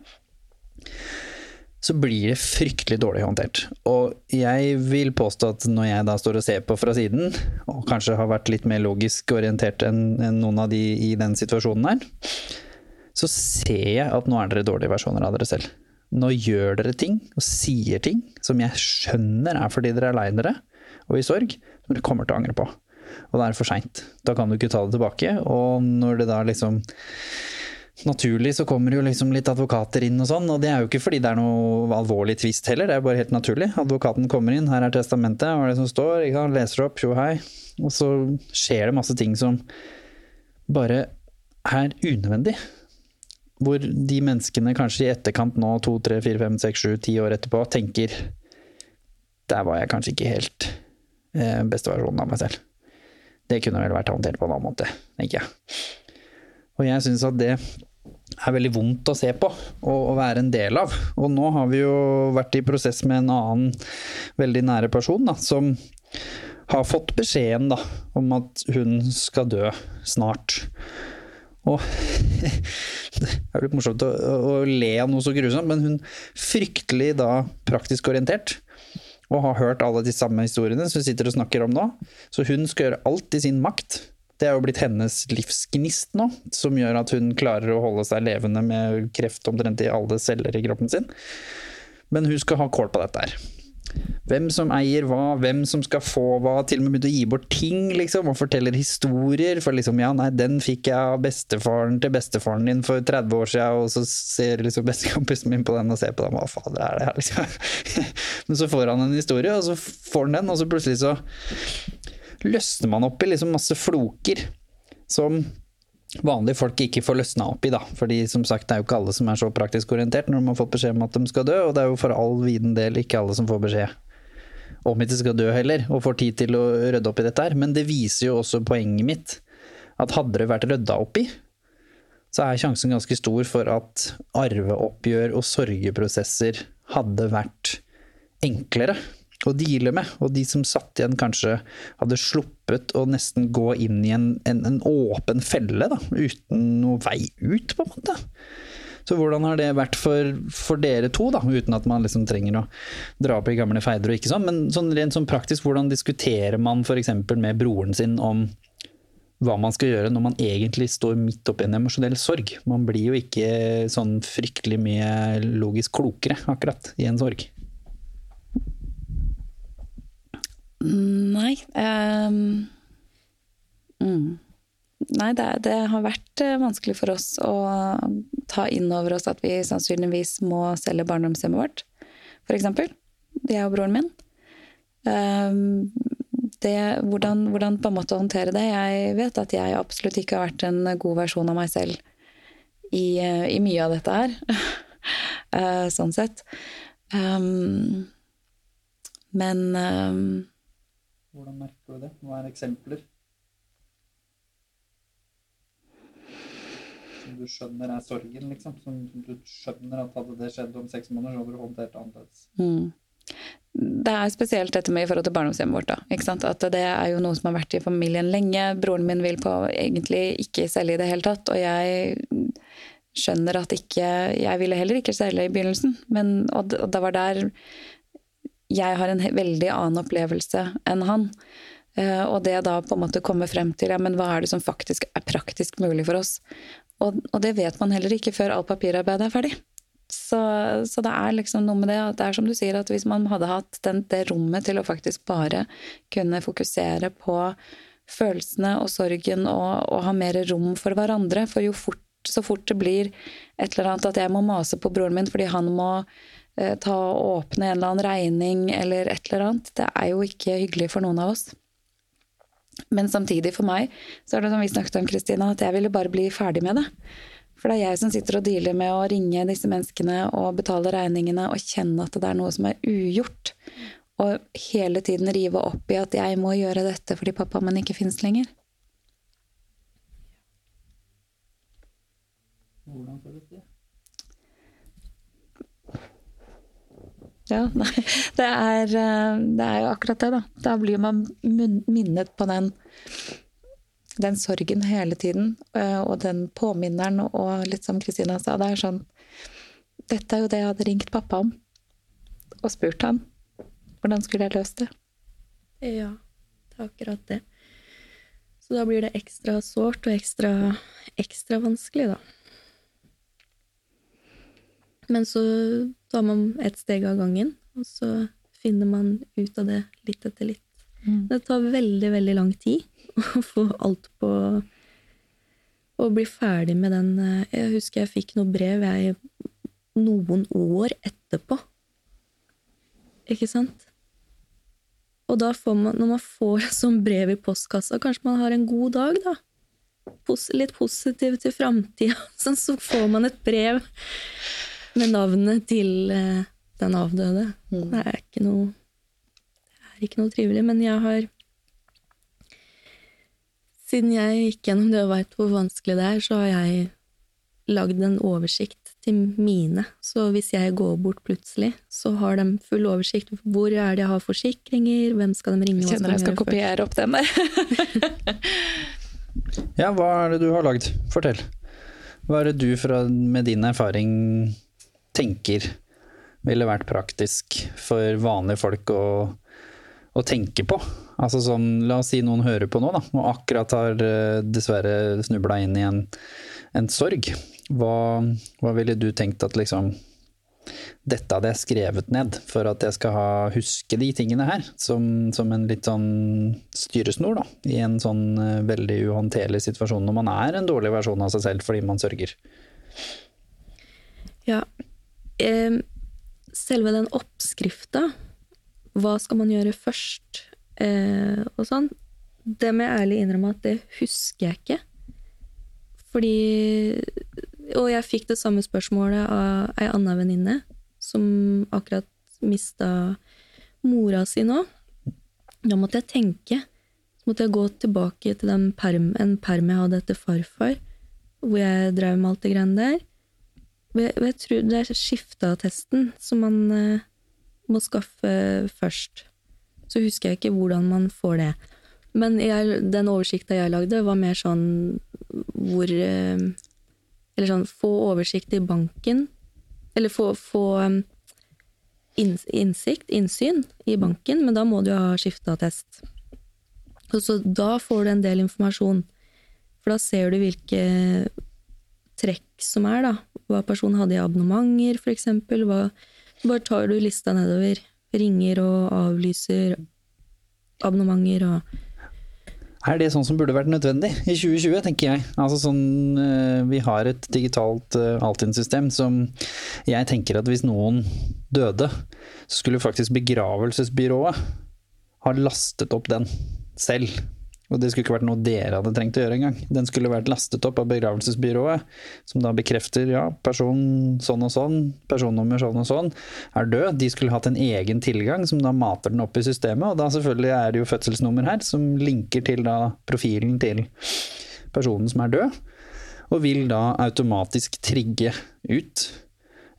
så blir det fryktelig dårlig håndtert. Og jeg vil påstå at når jeg da står og ser på fra siden, og kanskje har vært litt mer logisk orientert enn noen av de i den situasjonen her, så ser jeg at nå er dere dårlige versjoner av dere selv. Nå gjør dere ting og sier ting som jeg skjønner er fordi dere er lei dere og i sorg, som dere kommer til å angre på. Og da er det for seint. Da kan du ikke ta det tilbake. Og når det da liksom Naturlig så kommer jo liksom litt advokater inn og sånn, og det er jo ikke fordi det er noe alvorlig tvist heller, det er bare helt naturlig. Advokaten kommer inn, her er testamentet, hva er det som står, ikke sant? leser opp, tjo hei. Og så skjer det masse ting som bare er unødvendig hvor de menneskene kanskje i etterkant nå, to, tre, fire, fem, seks, sju, ti år etterpå, tenker Der var jeg kanskje ikke helt eh, beste versjonen av meg selv. Det kunne vel vært håndtert på en annen måte, tenker jeg. Og jeg syns at det er veldig vondt å se på og, å være en del av. Og nå har vi jo vært i prosess med en annen veldig nære person da, som har fått beskjeden da, om at hun skal dø snart. Og det er litt morsomt å, å le av noe så grusomt, men hun fryktelig da praktisk orientert. Og har hørt alle de samme historiene som vi sitter og snakker om nå. Så hun skal gjøre alt i sin makt. Det er jo blitt hennes livsgnist nå, som gjør at hun klarer å holde seg levende med kreft omtrent i alle celler i kroppen sin. Men hun skal ha kål på dette her. Hvem som eier hva, hvem som skal få hva. Til og med begynte å gi bort ting, liksom, og forteller historier. For liksom, ja, nei, den fikk jeg av bestefaren til bestefaren din for 30 år siden, og så ser liksom bestekompisen min på den og ser på den, hva fader er det her, liksom. Men så får han en historie, og så får han den, og så plutselig så løsner man opp i liksom masse floker som vanlige folk ikke får løsna opp i, da. Fordi som sagt, det er jo ikke alle som er så praktisk orientert når de har fått beskjed om at de skal dø, og det er jo for all viden del ikke alle som får beskjed om at de skal dø heller, og får tid til å rydde opp i dette her. Men det viser jo også poenget mitt, at hadde det vært rydda opp i, så er sjansen ganske stor for at arveoppgjør og sorgeprosesser hadde vært enklere å deale med. Og de som satt igjen, kanskje hadde sluppet å nesten gå inn i en, en, en åpen felle, da, uten noe vei ut, på en måte. Så hvordan har det vært for, for dere to, da, uten at man liksom trenger å dra opp i gamle feider og ikke sånn, men sånn rent sånn praktisk, hvordan diskuterer man f.eks. med broren sin om hva man skal gjøre når man egentlig står midt oppi en emosjonell sorg? Man blir jo ikke sånn fryktelig mye logisk klokere akkurat i en sorg. Nei um, mm. Nei, det, det, har vært eh, vanskelig for oss å ta inn over oss at vi sannsynligvis må selge barndomshjemmet vårt, f.eks. Jeg og broren min. Um, det, hvordan, hvordan, på en måte håndtere det Jeg vet at jeg absolutt ikke har vært en god versjon av meg selv i, eh, i mye av dette her. uh, sånn sett. Um, men um, Hvordan merker du det? Hva er eksempler? Som du skjønner er sorgen, liksom? Som, du skjønner at hadde det skjedd om seks måneder, så hadde du håndtert det annerledes? Mm. Det er spesielt dette med i forhold til barndomshjemmet vårt. da? At Det er jo noe som har vært i familien lenge. Broren min vil på egentlig ikke selge i det hele tatt. Og jeg skjønner at ikke Jeg ville heller ikke selge i begynnelsen. Men, og det var der jeg har en veldig annen opplevelse enn han. Uh, og det da på en måte komme frem til ja, men hva er det som faktisk er praktisk mulig for oss. Og, og det vet man heller ikke før alt papirarbeidet er ferdig. Så, så, det er liksom noe med det at det er som du sier, at hvis man hadde hatt den, det rommet til å faktisk bare kunne fokusere på følelsene og sorgen og, og ha mer rom for hverandre For jo fort, så fort det blir et eller annet at jeg må mase på broren min fordi han må eh, ta og åpne en eller annen regning eller et eller annet, det er jo ikke hyggelig for noen av oss. Men samtidig for meg så er det som vi snakket om, Kristina, at jeg ville bare bli ferdig med det. For det er jeg som sitter og dealer med å ringe disse menneskene og betale regningene og kjenne at det er noe som er ugjort. Og hele tiden rive opp i at jeg må gjøre dette fordi pappaen min ikke fins lenger. Hvordan føles det? Ja, nei, det er, eh, det er, jo akkurat det, da. Da blir man minnet på den, den sorgen hele tiden. Eh, og den påminneren, og litt som Kristina sa, det er sånn Dette er jo det jeg hadde ringt pappa om og spurt han. Hvordan skulle jeg løst det? Ja, det er akkurat det. Så da blir det ekstra sårt og ekstra, ekstra vanskelig, da. Men så tar man ett steg av gangen, og så finner man ut av det litt etter litt. Mm. Det tar veldig, veldig lang tid å få alt på Å bli ferdig med den eh, Jeg husker jeg fikk noe brev jeg noen år etterpå. Ikke sant? Og da får man, når man får sånn brev i postkassa, kanskje man har en god dag, da. Pos litt positiv til framtida. Sånn, så får man et brev med navnet til eh, den avdøde. Mm. Det er ikke noe Det er ikke noe trivelig, men jeg har Siden jeg gikk gjennom det og veit hvor vanskelig det er, så har jeg lagd en oversikt til mine. Så hvis jeg går bort plutselig, så har de full oversikt. Hvor er det jeg har forsikringer, hvem skal de ringe? Kjenner jeg skal kopiere opp den der. Ja, hva er det du har lagd? Fortell. Hva er det du fra, med din erfaring tenker ville vært praktisk for vanlige folk å, å tenke på? Altså sånn, la oss si noen hører på nå, da, og akkurat har eh, dessverre snubla inn i en, en sorg. Hva, hva ville du tenkt at liksom dette hadde jeg skrevet ned for at jeg skal ha, huske de tingene her, som, som en litt sånn styresnor, da, i en sånn uh, veldig uhåndterlig situasjon når man er en dårlig versjon av seg selv fordi man sørger. Ja. Selve den oppskrifta, hva skal man gjøre først, eh, og sånn, det må jeg ærlig innrømme at det husker jeg ikke. Fordi Og jeg fikk det samme spørsmålet av ei anna venninne som akkurat mista mora si nå. Da måtte jeg tenke. Så måtte jeg gå tilbake til perm, en perm jeg hadde etter farfar, hvor jeg drev med alt det greiene der. Jeg, tror det er skifteattesten som man uh, må skaffe først. Så husker jeg ikke hvordan man får det. Men jeg, den oversikta jeg lagde, var mer sånn hvor uh, eller sånn få oversikt i banken, eller få, få um, innsikt, innsyn, i banken, men da må du ha skifteattest. Så da får du en del informasjon, for da ser du hvilke trekk som er, da. Hva personen hadde i abonnementer, eksempel. Hva, bare tar du lista nedover. Ringer og avlyser abonnementer og er det sånn som burde vært nødvendig i 2020, tenker jeg. Altså sånn, eh, vi har et digitalt eh, Altinn-system som jeg tenker at hvis noen døde, så skulle faktisk begravelsesbyrået ha lastet opp den selv. Og det skulle ikke vært noe dere hadde trengt å gjøre engang. Den skulle vært lastet opp av begravelsesbyrået, som da bekrefter ja, person sånn og sånn, personnummer sånn og sånn, er død. De skulle hatt en egen tilgang som da mater den opp i systemet, og da selvfølgelig er det jo fødselsnummer her, som linker til da profilen til personen som er død, og vil da automatisk trigge ut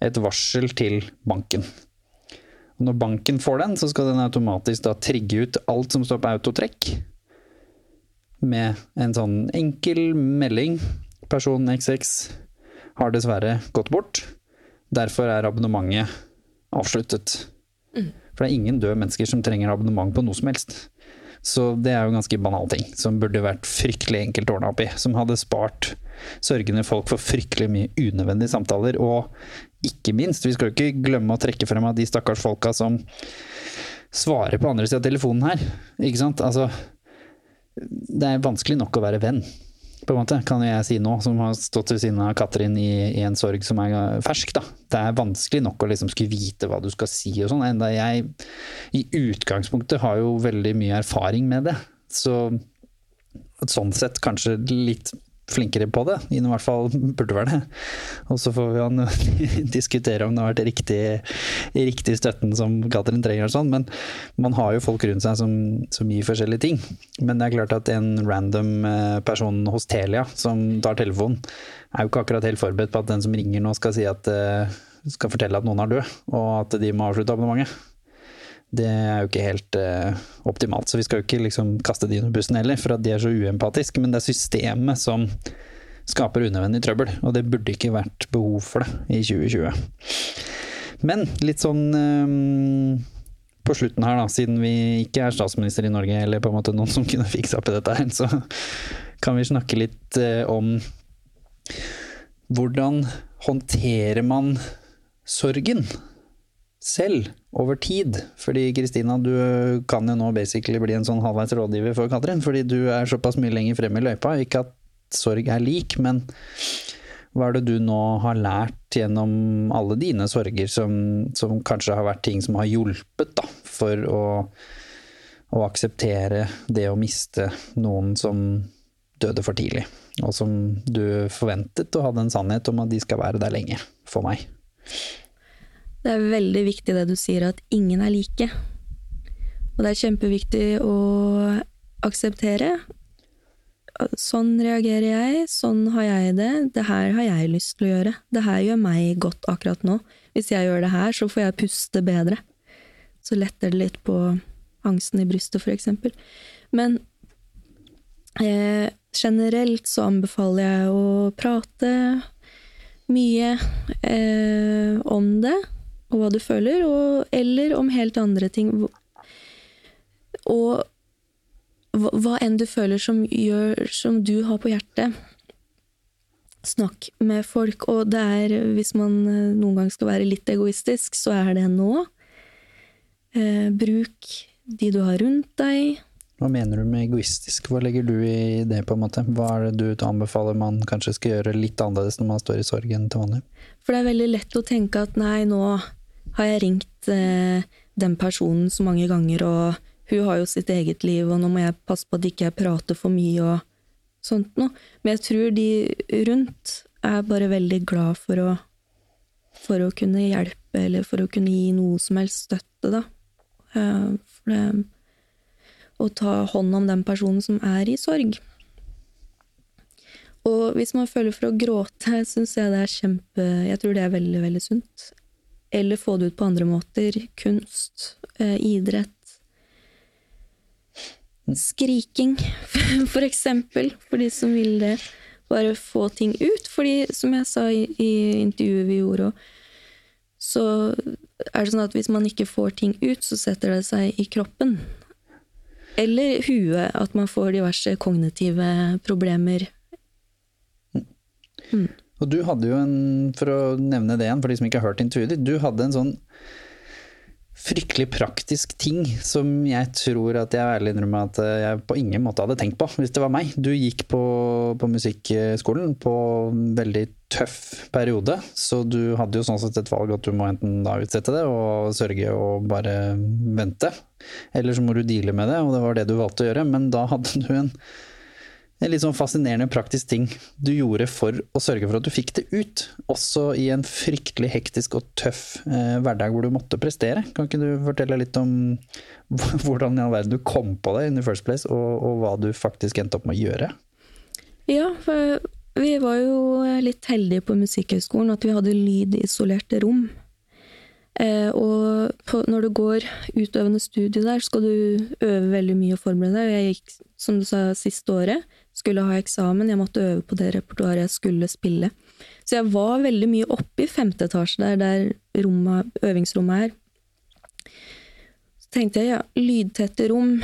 et varsel til banken. Og når banken får den, så skal den automatisk da trigge ut alt som står på autotrekk med en sånn enkel melding. Person XX har dessverre gått bort. Derfor er abonnementet avsluttet. Mm. For det er ingen døde mennesker som trenger abonnement på noe som helst. Så det er jo en ganske banal ting, som burde vært fryktelig enkelt ordna opp i. Som hadde spart sørgende folk for fryktelig mye unødvendige samtaler. Og ikke minst, vi skal jo ikke glemme å trekke frem av de stakkars folka som svarer på andre sida av telefonen her. Ikke sant? Altså, det er vanskelig nok å være venn, på en måte, kan jeg si nå, som har stått ved siden av Katrin i, i, en sorg som er fersk. da. Det er vanskelig nok å liksom skulle vite hva du skal si og sånn, enda jeg i utgangspunktet har jo veldig mye erfaring med det. Så sånn sett kanskje litt flinkere på det. I hvert fall burde være det. Og så får vi diskutere om det har vært riktig, riktig støtten som Katrin trenger og sånn. Men man har jo folk rundt seg som, som, gir forskjellige ting. Men det er klart at en random eh, person hos Telia som tar telefonen, er jo ikke akkurat helt forberedt på at den som ringer nå skal si at eh, skal fortelle at noen er død, og at de må avslutte abonnementet. Det er jo ikke helt uh, optimalt, så vi skal jo ikke liksom kaste de under bussen heller, for at de er så uempatiske. Men det er systemet som skaper unødvendig trøbbel, og det burde ikke vært behov for det i 2020. Men litt sånn um, på slutten her, da, siden vi ikke er statsminister i Norge, eller på en måte noen som kunne fiksa opp i dette her, så kan vi snakke litt uh, om hvordan håndterer man sorgen? selv, over tid. Fordi Kristina, du kan jo nå basically bli en sånn halvveis rådgiver for Katrin, fordi du er såpass mye lenger fremme i løypa. Ikke at sorg er lik, men hva er det du nå har lært gjennom alle dine sorger, som, som kanskje har vært ting som har hjulpet da, for å, å akseptere det å miste noen som døde for tidlig, og som du forventet og hadde en sannhet om at de skal være der lenge, for meg? Det er veldig viktig det du sier, at ingen er like. Og det er kjempeviktig å akseptere. Sånn reagerer jeg, sånn har jeg det, det her har jeg lyst til å gjøre. Det her gjør meg godt akkurat nå. Hvis jeg gjør det her, så får jeg puste bedre. Så letter det litt på angsten i brystet, for eksempel. Men eh, generelt så anbefaler jeg å prate mye eh, om det, og hva du føler, og, eller om helt andre ting. Og hva, enn du føler som gjør som du har på hjertet. Snakk med folk, og det er, hvis man eh, noen gang skal være litt egoistisk, så er det nå. Eh, bruk de du har rundt deg. Hva mener du med egoistisk? Hva legger du i det, på en måte? Hva er det du anbefaler man kanskje skal gjøre litt annerledes når man står i sorgen til vanlig? For det er veldig lett å tenke at nei, nå har jeg ringt eh, den personen så mange ganger, og hun har jo sitt eget liv, og nå må jeg passe på at ikke jeg prater for mye og sånt noe. Men jeg tror de rundt er bare veldig glad for å, for å kunne hjelpe, eller for å kunne gi noe som helst støtte, da. Eh, for det Å ta hånd om den personen som er i sorg. Og hvis man føler for å gråte, syns jeg det er kjempe Jeg tror det er veldig, veldig sunt. Eller få det ut på andre måter. Kunst, eh, idrett. Skriking, for eksempel, for de som vil det. Bare få ting ut. Fordi, som jeg sa i, i intervjuet vi gjorde, så er det sånn at hvis man ikke får ting ut, så setter det seg i kroppen. Eller huet, at man får diverse kognitive problemer. Mm. Og du hadde jo en, for å nevne det igjen, for de som ikke har hørt intervjuet ditt, du hadde en sånn fryktelig praktisk ting som jeg tror at jeg ærlig innrømmer at jeg på ingen måte hadde tenkt på hvis det var meg. Du gikk på, på musikkskolen på en veldig tøff periode, så du hadde jo sånn sett et valg at du må enten da utsette det og sørge og bare vente, eller så må du deale med det, og det var det du valgte å gjøre, men da hadde du en en litt sånn fascinerende praktisk ting du gjorde for å sørge for at du fikk det ut. Også i en fryktelig hektisk og tøff eh, hverdag hvor du måtte prestere. Kan ikke du fortelle litt om hvordan i all verden du kom på det in the first place, og, og hva du faktisk endte opp med å gjøre? Ja, for vi var jo litt heldige på Musikkhøgskolen at vi hadde lydisolerte rom. Eh, og på, når du går utøvende studie der, skal du øve veldig mye og forberede deg. Jeg gikk, som du sa, siste året. Skulle ha eksamen, jeg måtte øve på det repertoaret jeg skulle spille. Så jeg var veldig mye oppe i femte etasje der, der rommet, øvingsrommet er. Så tenkte jeg ja, lydtette rom,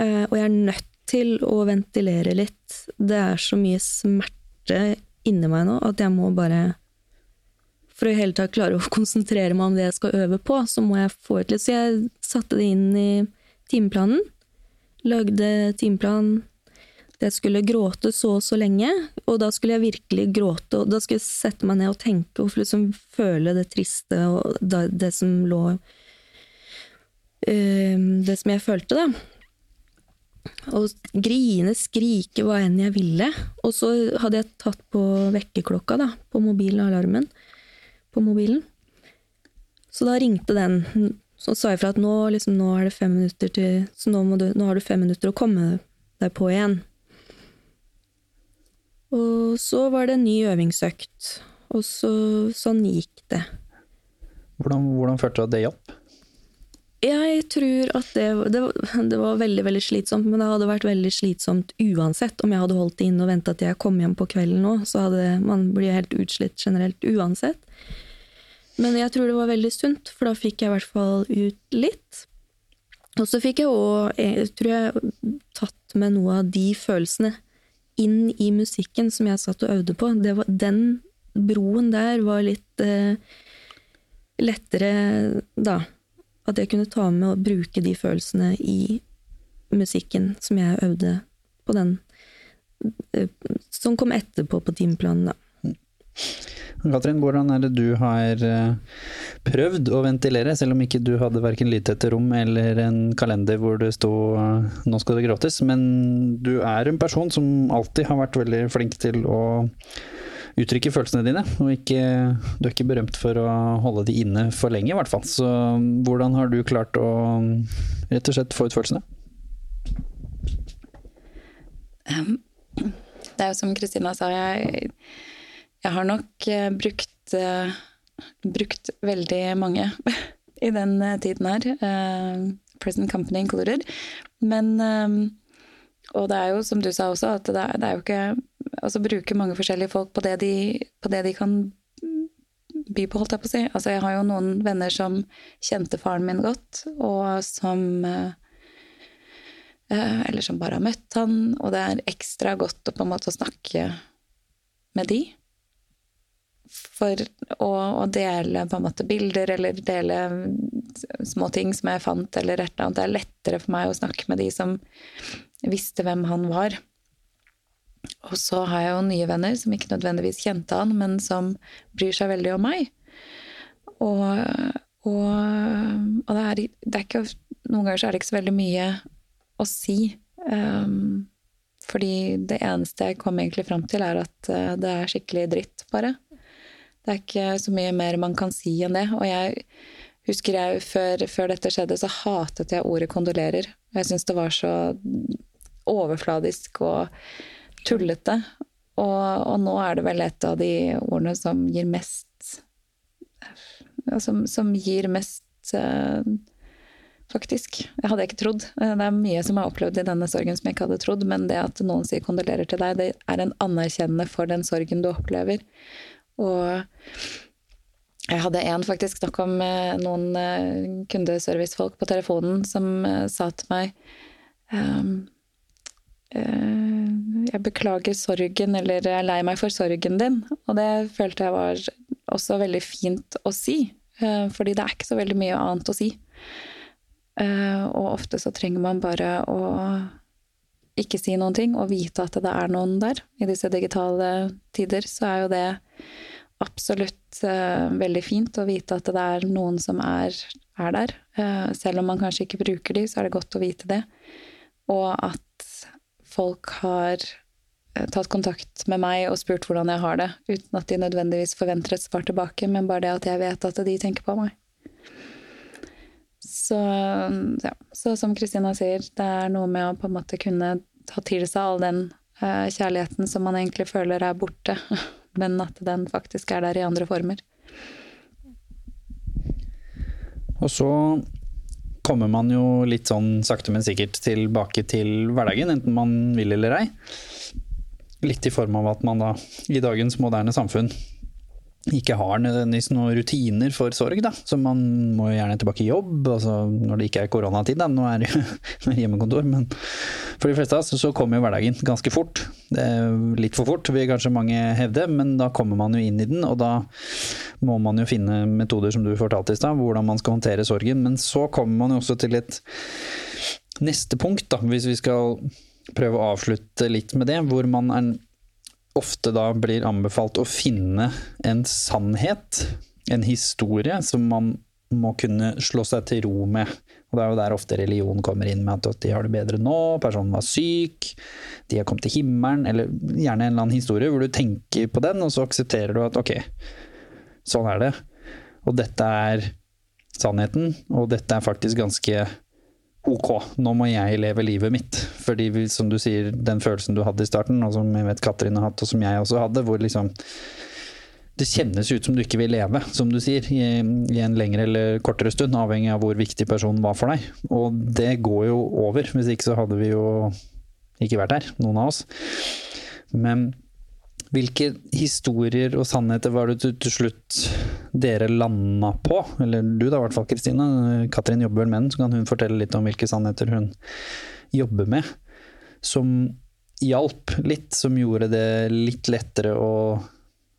eh, og jeg er nødt til å ventilere litt. Det er så mye smerte inni meg nå at jeg må bare for å i hele tatt klare å konsentrere meg om det jeg skal øve på, så må jeg få ut litt. Så jeg satte det inn i timeplanen. Lagde timeplan. Jeg skulle gråte så og så lenge, og da skulle jeg virkelig gråte. Og da skulle jeg sette meg ned og tenke og liksom føle det triste og det som lå Det som jeg følte, da. Og grine, skrike hva enn jeg ville. Og så hadde jeg tatt på vekkerklokka, da, på mobilalarmen på mobilen. Så da ringte den, og sa ifra at nå, liksom, nå er det fem minutter til Så nå, du, nå har du fem minutter å komme deg på igjen. Og så var det en ny øvingsøkt, og så, sånn gikk det. Hvordan, hvordan førte det opp? Jeg tror at det, det, det, var veldig veldig slitsomt, men det hadde vært veldig slitsomt uansett. Om jeg hadde holdt det inne og venta til jeg kom hjem på kvelden nå, så hadde man blitt helt utslitt generelt uansett. Men jeg tror det var veldig sunt, for da fikk jeg i hvert fall ut litt. Og så fikk jeg òg, tror jeg, tatt med noe av de følelsene inn i musikken som jeg satt og øvde på. Var, den broen der var litt eh, lettere da. At jeg kunne ta med og bruke de følelsene i musikken som jeg øvde på den eh, Som kom etterpå på timeplanen, da. Katrin, hvordan er det du har eh, prøvd å ventilere, selv om ikke du hadde verken lydtette rom eller en kalender hvor det sto eh, 'nå skal det gråtes', men du er en person som alltid har vært veldig flink til å uttrykke følelsene dine, og ikke, du er ikke berømt for å holde de inne for lenge, i hvert fall. Så hvordan har du klart å rett og slett få ut følelsene? Det er jo som Kristina sa, jeg jeg har nok eh, brukt, eh, brukt veldig mange i den eh, tiden her. present company included. Men og det er jo, som du sa også, at det er, det er jo ikke Altså bruke mange forskjellige folk på det de, på det de kan by på, holdt jeg på å si. Altså, jeg har jo noen venner som kjente faren min godt, og som Eller som bare har møtt han, og det er ekstra godt å på en måte snakke med de. For å, å dele på en måte bilder eller dele små ting som jeg fant, eller et eller annet. Det er lettere for meg å snakke med de som visste hvem han var. Og så har jeg jo nye venner som ikke nødvendigvis kjente han, men som bryr seg veldig om meg. Og, og, og det, er, det, er, ikke Noen ganger så er det ikke så veldig mye å si. Um, fordi det eneste jeg kom egentlig fram til, er at uh, det er skikkelig dritt, bare. Det er ikke så mye mer man kan si enn det. Og jeg husker jeg før, før dette skjedde, så hatet jeg ordet kondolerer. Jeg syns det var så overfladisk og tullete. Og, og, nå er det vel et av de ordene som gir mest Som, som gir mest uh, faktisk. Det hadde jeg ikke trodd. Eh, det er mye som jeg har opplevd i denne sorgen som jeg ikke hadde trodd, men det at noen sier kondolerer til deg, det er en anerkjennende for den sorgen du opplever. Og jeg hadde en faktisk snakk om eh, noen kundeservicefolk på telefonen som sa til meg um, Eh, jeg beklager sorgen, eller jeg er lei meg for sorgen din. Og det følte jeg var også veldig fint å si, eh, fordi det er ikke så veldig mye annet å si. Eh, og ofte så trenger man bare å ikke si noen ting, og vite at det er noen der. I disse digitale tider så er jo det absolutt veldig fint å vite at det er noen som er, er der. selv om man kanskje ikke bruker de, så er det godt å vite det. Og at folk har eh, tatt kontakt med meg og spurt hvordan jeg har det, uten at de nødvendigvis forventer et svar tilbake, men bare det at jeg vet at de tenker på meg. Så, ja. Så som Kristina sier, det er noe med å på en måte kunne ta til seg all den uh, kjærligheten som man egentlig føler er borte, men at den faktisk er der i andre former. Og så kommer man jo litt sånn sakte, men sikkert tilbake til hverdagen, enten man vil eller ei. Litt i form av at man da i dagens moderne samfunn ikke har nødvendigvis noen rutiner for sorg, da. Så man må jo gjerne tilbake i jobb, altså når det ikke er koronatid, da. Nå er det jo hjemmekontor, men for de fleste av oss så kommer jo hverdagen ganske fort. litt for fort, vil kanskje mange hevde, men da kommer man jo inn i den, og da må man jo finne metoder, som du fortalte i stad, hvordan man skal håndtere sorgen. Men så kommer man jo også til et neste punkt, da, hvis vi skal prøve å avslutte litt med det, hvor man er ofte da blir anbefalt å finne en sannhet, en historie, som man må kunne slå seg til ro med. Og det er jo der ofte religion kommer inn med at de har det bedre nå, personen var syk, de har kommet til himmelen, eller gjerne en eller annen historie hvor du tenker på den, og så aksepterer du at ok, sånn er det. Og dette er sannheten, og dette er faktisk ganske ok, nå må jeg leve livet mitt. Fordi som du sier, den følelsen du hadde i starten, og som jeg vet Katrin har hatt, og som jeg også hadde, hvor liksom det kjennes ut som du ikke vil leve, som du sier, i, i, en lengre eller kortere stund, avhengig av hvor viktig personen var for deg. Og det går jo over, hvis ikke så hadde vi jo ikke vært her, noen av oss. Men hvilke historier og sannheter var det til, slutt dere landa på? Eller du da, i hvert fall, Kristine. Katrin jobber vel med den, så kan hun fortelle litt om hvilke sannheter hun jobber med. Som hjalp litt, som gjorde det litt lettere å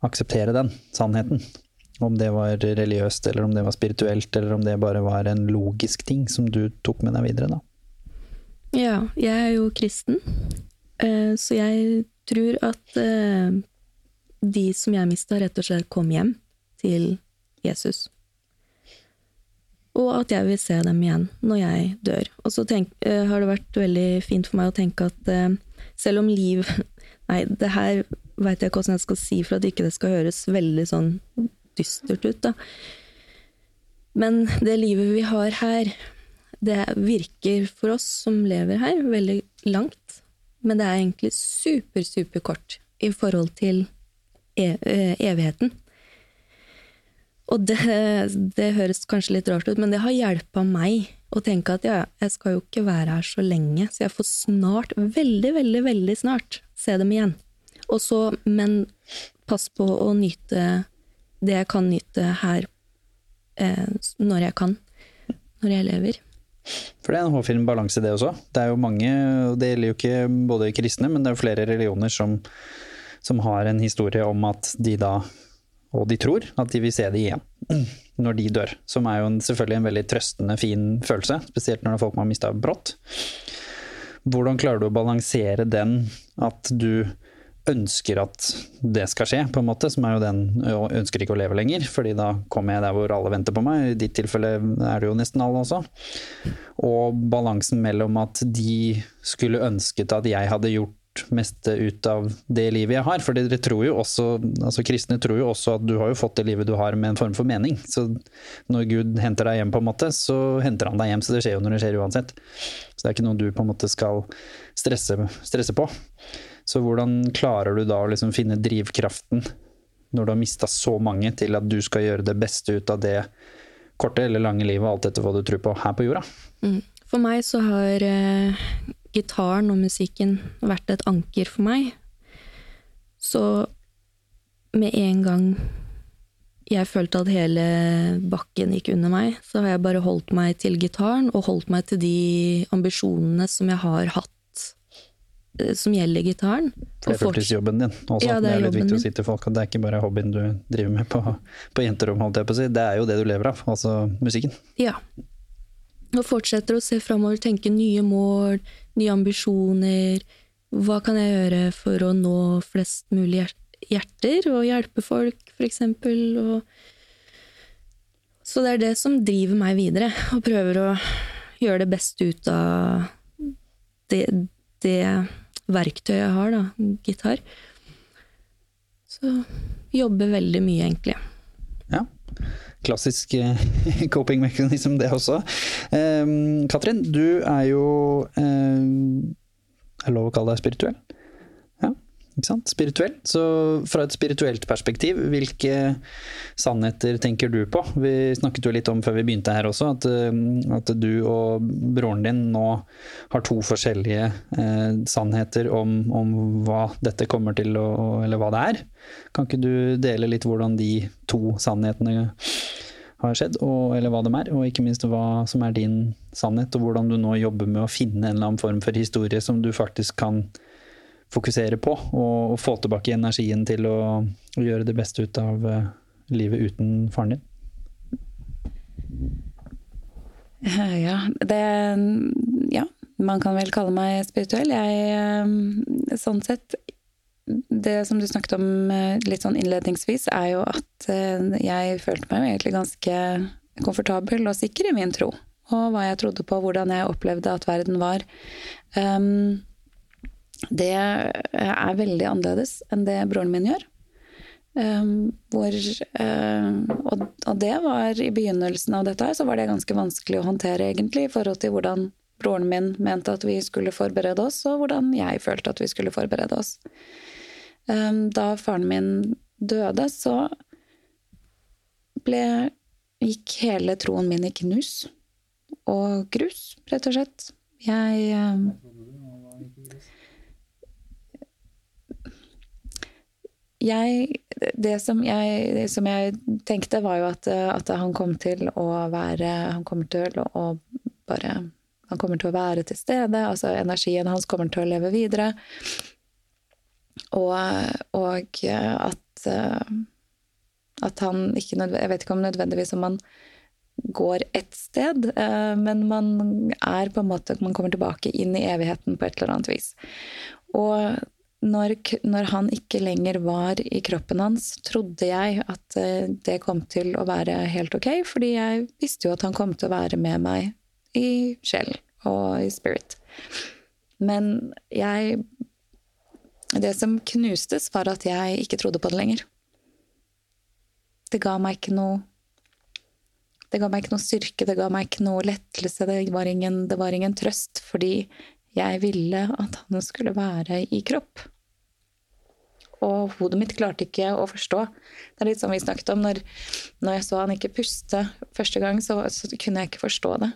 akseptere den sannheten. Om det var religiøst, eller om det var spirituelt, eller om det bare var en logisk ting som du tok med deg videre, da. Ja, jeg er jo kristen, eh, så jeg tror at eh, de som jeg mista, rett og slett kom hjem til Jesus. Og at jeg vil se dem igjen når jeg dør. Og så tenk, eh, har det vært veldig fint for meg å tenke at eh, selv om liv Nei, det her veit jeg ikke hvordan jeg skal si for at ikke det skal høres veldig sånn dystert ut, da. Men det livet vi har her, det virker for oss som lever her, veldig langt men det er egentlig super, super kort i forhold til e evigheten. Og det, det, høres kanskje litt rart ut, men det har hjelpa meg å tenke at ja, jeg skal jo ikke være her så lenge, så jeg får snart, veldig, veldig, veldig snart, se dem igjen. Så, men pass på å nyte det jeg kan nyte her eh, når jeg kan. Når jeg lever. For det er en hårfin balanse, det også. Det er jo mange, og det gjelder jo ikke både kristne, men det er jo flere religioner som, som har en historie om at de da, og de tror, at de vil se det igjen når de dør. Som er jo en, selvfølgelig en veldig trøstende, fin følelse. Spesielt når det er folk man har mista brått. Hvordan klarer du å balansere den, at du ønsker at det skal skje, på en måte, som er jo den og ønsker ikke å leve lenger, fordi da kommer jeg der hvor alle venter på meg. I ditt tilfelle er det jo nesten alle også. Og balansen mellom at de skulle ønsket at jeg hadde gjort meste ut av det livet jeg har. For dere tror jo også, altså kristne tror jo også at du har jo fått det livet du har med en form for mening. Så når Gud henter deg hjem, på en måte, så henter han deg hjem. Så det skjer jo når det skjer uansett. Så det er ikke noe du på en måte skal stresse, stresse på. Så hvordan klarer du da å liksom finne drivkraften når du har mista så mange, til at du skal gjøre det beste ut av det korte eller lange livet, alt etter hva du tror på her på jorda? Mm. For meg så har uh, gitaren og musikken vært et anker for meg. Så med en gang jeg følte at hele bakken gikk under meg, så har jeg bare holdt meg til gitaren og holdt meg til de ambisjonene som jeg har hatt som gjelder gitaren. For det er fulltidsjobben din også. Ja, det er det er litt viktig viktig å si til folk at det er ikke bare hobbyen du driver med på, på jenterom, holdt jeg på å si. Det er jo det du lever av, altså musikken. Ja. Og fortsetter å se framover, tenke nye mål, nye ambisjoner. Hva kan jeg gjøre for å nå flest mulig hjerter, og hjelpe folk, eksempel, Så det er det som driver meg videre, og prøver å gjøre det beste ut av det, det verktøyet jeg har, da, gitar. Så jobber veldig mye, egentlig. Ja. Klassisk eh, coping mechanism, det også. Um, Katrin, du er jo um, Er lov å kalle deg spirituell? Spirituell. Så fra et spirituelt perspektiv, hvilke sannheter tenker du på? Vi snakket jo litt om før vi begynte her også, at, um, at du og broren din nå har to forskjellige eh, sannheter om, om hva dette kommer til å Eller hva det er. Kan ikke du dele litt hvordan de to sannhetene har skjedd, og, eller hva de er, og ikke minst hva som er din sannhet, og hvordan du nå jobber med å finne en eller annen form for historie som du faktisk kan fokusere på, og, få tilbake energien til å, gjøre det beste ut av eh, livet uten faren din? Ja, det Ja, man kan vel kalle meg spirituell. Jeg eh, Sånn sett Det som du snakket om eh, litt sånn innledningsvis, er jo at eh, jeg følte meg egentlig ganske komfortabel og sikker i min tro. Og hva jeg trodde på, hvordan jeg opplevde at verden var. Um, det er veldig annerledes enn det broren min gjør. Um, hvor, um, og, og det var i begynnelsen av dette her, så var det ganske vanskelig å håndtere, egentlig, i forhold til hvordan broren min mente at vi skulle forberede oss, og hvordan jeg følte at vi skulle forberede oss. Um, da faren min døde, så ble gikk hele troen min i knus og grus, rett og slett. Jeg jeg, det som jeg, som jeg tenkte, var jo at, at han kom til å være Han kommer til å bare Han kommer til å være til stede. Altså energien hans kommer til å leve videre. Og, og at at han ikke Jeg vet ikke om nødvendigvis om man går ett sted, men man er på en måte Man kommer tilbake inn i evigheten på et eller annet vis. Og når, når, han ikke lenger var i kroppen hans, trodde jeg at det kom til å være helt ok, fordi jeg visste jo at han kom til å være med meg i sjel og i spirit. Men jeg Det som knustes, var at jeg ikke trodde på det lenger. Det ga meg ikke noe Det ga meg ikke noe styrke, det ga meg ikke noe lettelse, det var ingen, det var ingen trøst, fordi jeg ville at han skulle være i kropp. Og hodet mitt klarte ikke å forstå. Det er litt som vi snakket om, når, når jeg så han ikke puste første gang, så, så, kunne jeg ikke forstå det.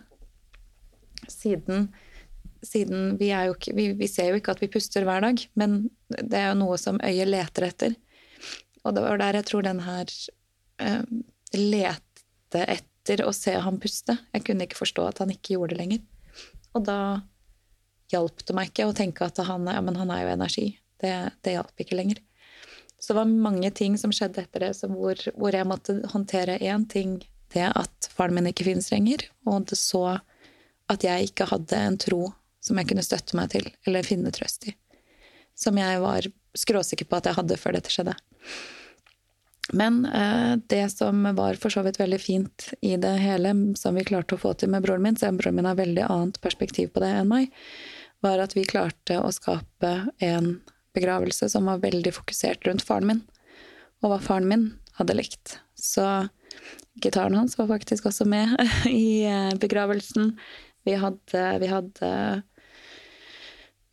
siden, siden vi, jo ikke, vi, vi ser jo ikke at vi puster hver dag, men det er jo noe som øyet leter etter. Og det var der jeg tror den her eh, lette etter å se ham puste. Jeg kunne ikke forstå at han ikke gjorde det lenger. Og da hjalp det meg ikke å tenke at han, ja, han er jo energi. Det, det hjalp ikke lenger. Så det var mange ting som skjedde etter det, hvor, hvor, jeg måtte håndtere én ting, det at faren min ikke finnes lenger, og det så at jeg ikke hadde en tro som jeg kunne støtte meg til eller finne trøst i. Som jeg var skråsikker på at jeg hadde før dette skjedde. Men eh, det som var for så vidt veldig fint i det hele, som vi klarte å få til med broren min, selv om broren min har veldig annet perspektiv på det enn meg, var at vi klarte å skape en begravelse som var veldig fokusert rundt faren min, og hva faren min hadde likt. Så gitaren hans var faktisk også med i eh, begravelsen. Vi hadde, vi hadde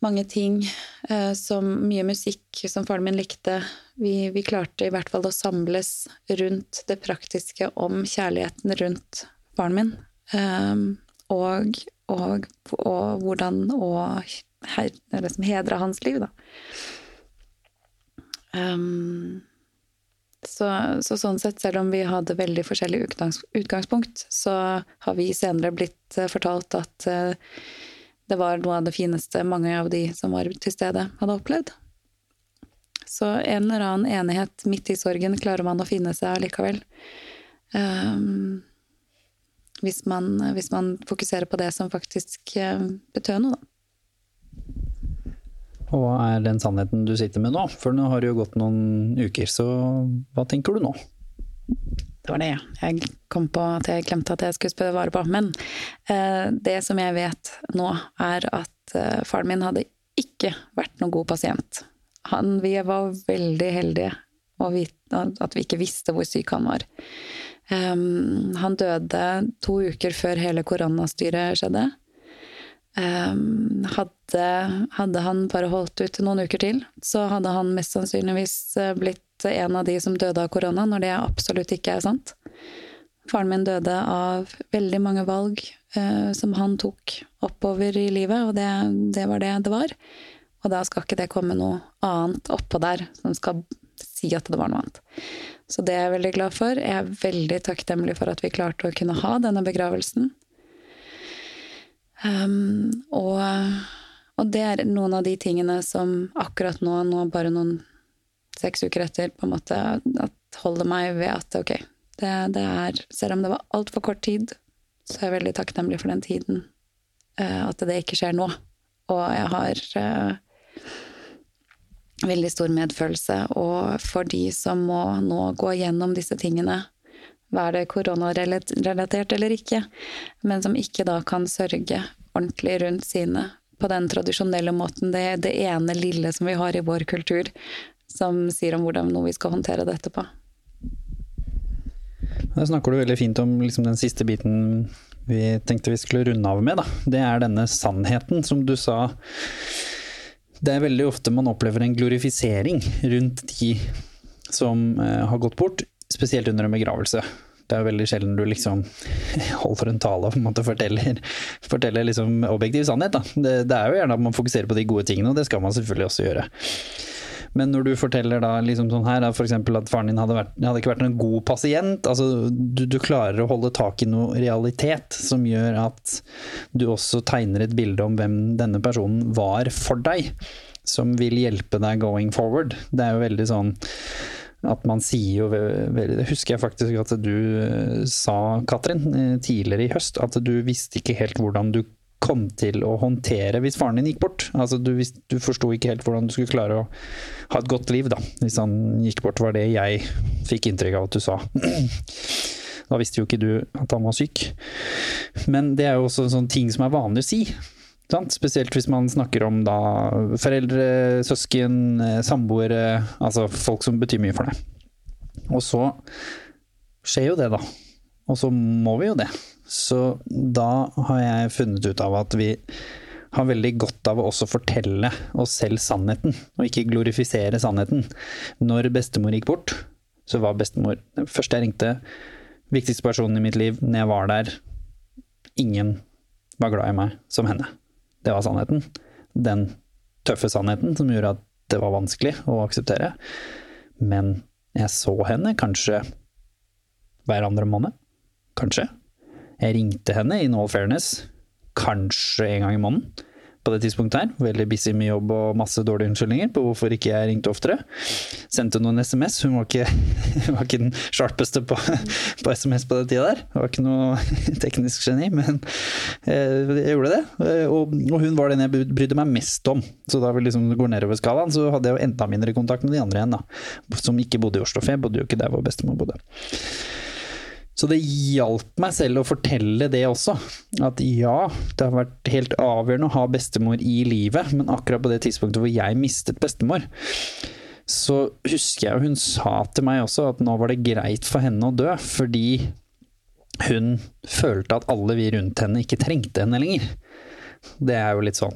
mange ting, eh, som mye musikk som faren min likte. Vi, vi, klarte i hvert fall å samles rundt det praktiske om kjærligheten rundt faren min. Um, og, og, og, hvordan å liksom hedre hans liv, da. Um, så, så, sånn sett, selv om vi hadde veldig forskjellig utgangspunkt, så har vi senere blitt eh, fortalt at uh, det var noe av det fineste mange av de som var til stede, hadde opplevd. Så en eller annen enighet midt i sorgen klarer man å finne seg likevel. Um, hvis, man, hvis, man, fokuserer på det som faktisk uh, betød noe, da. Og hva er den sannheten du sitter med nå? For nå har det jo gått noen uker, så hva tenker du nå? Det var det jeg kom på at jeg glemte at jeg skulle spørre vare på. Men eh, det som jeg vet nå, er at eh, faren min hadde ikke vært noen god pasient. Han, vi var veldig heldige vi, at vi ikke visste hvor syk han var. Um, han døde to uker før hele koronastyret skjedde. Um, hadde, hadde, han bare holdt ut noen uker til, så hadde han mest sannsynligvis eh, blitt en av de som døde av korona, når det absolutt ikke er sant. Faren min døde av veldig mange valg uh, som han tok oppover i livet, og det, det, var det det var. Og da skal ikke det komme noe annet oppå der som skal si at det var noe annet. Så det er jeg veldig glad for. Jeg er veldig takknemlig for at vi klarte å kunne ha denne begravelsen. Um, og, og, det er noen av de tingene som akkurat nå, nå bare noen seks uker etter, på en måte holder meg ved at ok, det, det er Selv om det var altfor kort tid, så er jeg veldig takknemlig for den tiden. Uh, at det ikke skjer nå. Og jeg har uh, veldig stor medfølelse. Og for de som må nå gå gjennom disse tingene, være det koronarelatert eller ikke, men som ikke da kan sørge ordentlig rundt sine på den tradisjonelle måten. Det er det ene lille som vi har i vår kultur, som sier om hvordan vi skal håndtere dette på. Da snakker du veldig fint om liksom den siste biten vi tenkte vi skulle runde av med. Da. Det er denne sannheten, som du sa. Det er veldig ofte man opplever en glorifisering rundt de som eh, har gått bort, spesielt under en begravelse. Det er veldig sjelden du liksom holder en tale og på forteller, forteller liksom objektiv sannhet. Det, det, er jo gjerne at man fokuserer på de gode tingene, og det skal man selvfølgelig også gjøre. Men når du forteller da liksom sånn her, f.eks. at faren din hadde, vært, hadde, ikke vært en god pasient, altså du, du, klarer å holde tak i noe realitet som gjør at du også tegner et bilde om hvem denne personen var for deg, som vil hjelpe deg going forward. Det er jo veldig sånn at man sier jo Det husker jeg faktisk at du eh, sa, Katrin, eh, tidligere i høst. At du visste ikke helt hvordan du kom til å håndtere hvis faren din gikk bort. Altså Du, du forsto ikke helt hvordan du skulle klare å ha et godt liv da, hvis han gikk bort, var det jeg fikk inntrykk av at du sa. Da visste jo ikke du at han var syk. Men det er jo også sånne ting som er vanlig å si. Sant? Spesielt hvis man snakker om da foreldre, søsken, eh, samboere, altså folk som betyr mye for deg. Og så skjer jo det, da. Og så må vi jo det. Så da har jeg funnet ut av at vi har veldig godt av å også fortelle oss selv sannheten, og ikke glorifisere sannheten. Når bestemor gikk bort, så var bestemor den første jeg ringte, viktigste personen i mitt liv når jeg var der. Ingen var glad i meg som henne. Det var sannheten. Den tøffe sannheten som gjorde at det var vanskelig å akseptere. Men jeg så henne kanskje hver andre måned. Kanskje. Jeg ringte henne in all fairness kanskje en gang i måneden på det tidspunktet her. Veldig busy med jobb og masse dårlige unnskyldninger på hvorfor ikke jeg ringte oftere. Sendte noen SMS. Hun var ikke, var ikke den sharpeste på, på, SMS på den tida der. Hun var ikke noe teknisk geni, men eh, jeg gjorde det. Eh, og, og, hun var den jeg brydde meg mest om. Så da vi liksom går nedover skalaen, så hadde jeg jo enda mindre kontakt med de andre igjen, da. Som ikke bodde i Oslo, for jeg bodde jo ikke der hvor bestemor bodde. Så det hjalp meg selv å fortelle det også. At ja, det har vært helt avgjørende å ha bestemor i livet, men akkurat på det tidspunktet hvor jeg mistet bestemor, så husker jeg hun sa til meg også at nå var det greit for henne å dø, fordi hun følte at alle vi rundt henne ikke trengte henne lenger. Det er jo litt sånn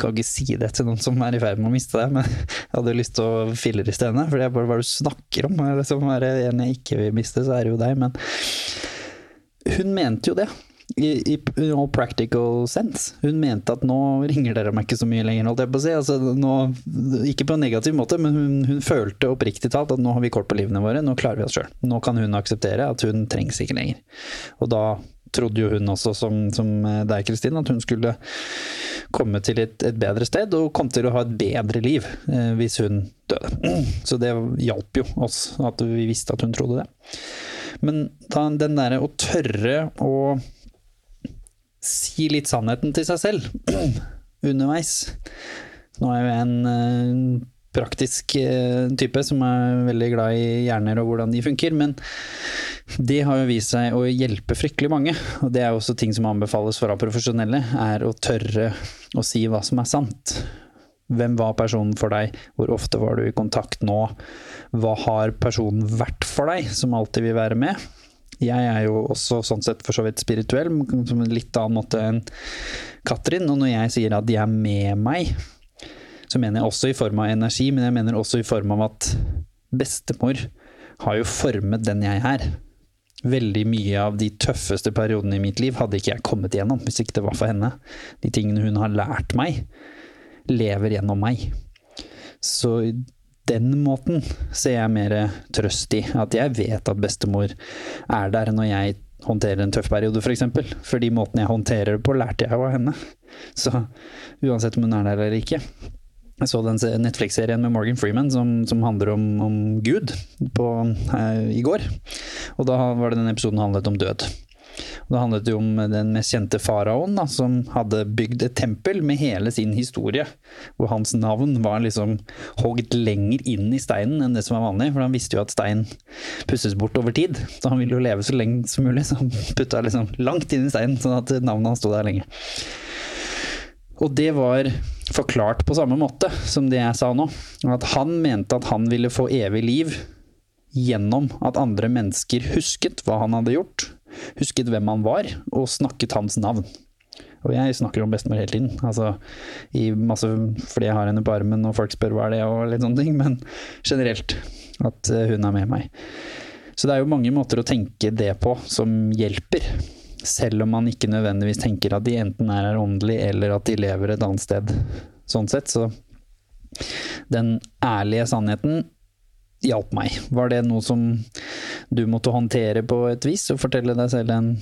kan ikke si det til noen som er i ferd med å miste det, men jeg hadde jo lyst til å filleriste henne, for det er bare hva du snakker om. Liksom, er en jeg ikke vil miste, så er det jo deg. Men hun mente jo det. I, i, all practical sense. Hun mente at nå ringer dere meg ikke så mye lenger, holdt jeg på å si. Altså, nå, ikke på en negativ måte, men hun, hun, følte oppriktig talt at nå har vi kort på livene våre, nå klarer vi oss sjøl. Nå kan hun akseptere at hun trengs ikke lenger. Og da trodde jo hun også, som, som deg Kristin, at hun skulle komme til et, et, bedre sted og kom til å ha et bedre liv eh, hvis hun døde. Så det hjalp jo oss at vi visste at hun trodde det. Men da, den derre å tørre å si litt sannheten til seg selv underveis Nå er jo en eh, praktisk eh, type som er veldig glad i hjerner og hvordan de funker, men det har jo vist seg å hjelpe fryktelig mange. Og det er også ting som anbefales fra profesjonelle, er å tørre å si hva som er sant. Hvem var personen for deg? Hvor ofte var du i kontakt nå? Hva har personen vært for deg, som alltid vil være med? Jeg er jo også sånn sett for så vidt spirituell, som en litt annen måte enn Katrin. Og når jeg sier at de er med meg, så mener jeg også i form av energi, men jeg mener også i form av at bestemor har jo formet den jeg er. Veldig mye av de tøffeste periodene i mitt liv hadde ikke jeg kommet igjennom hvis ikke det var for henne. De tingene hun har lært meg, lever gjennom meg. Så den måten ser jeg mer trøst i. At jeg vet at bestemor er der når jeg håndterer en tøff periode, f.eks. For eksempel. Fordi måten jeg håndterer det på, lærte jeg av henne. Så uansett om hun er der eller ikke. Jeg så den Netflix-serien med Morgan Freeman som, som handler om, om Gud på, eh, i går. Og da var det den episoden handlet om død. Og det handlet jo om den mest kjente faraoen, da, som hadde bygd et tempel med hele sin historie. Hvor hans navn var liksom hogd lenger inn i steinen enn det som var vanlig. For han visste jo at stein pusses bort over tid. Så han ville jo leve så lenge som mulig, så han putta liksom langt inn i steinen, sånn at navnet hans sto der lenge. Og det var forklart på samme måte som det jeg sa nå. At han mente at han ville få evig liv gjennom at andre mennesker husket hva han hadde gjort, husket hvem han var, og snakket hans navn. Og jeg snakker om bestemor hele tiden, altså masse, fordi jeg har henne på armen og folk spør hva er det og litt sånne ting, men generelt at eh, hun er med meg. Så det er jo mange måter å tenke det på som hjelper. Selv om man ikke nødvendigvis tenker at de enten er her åndelig, eller at de lever et annet sted. Sånn sett, så Den ærlige sannheten hjalp meg. Var det noe som du måtte håndtere på et vis, og fortelle deg selv en,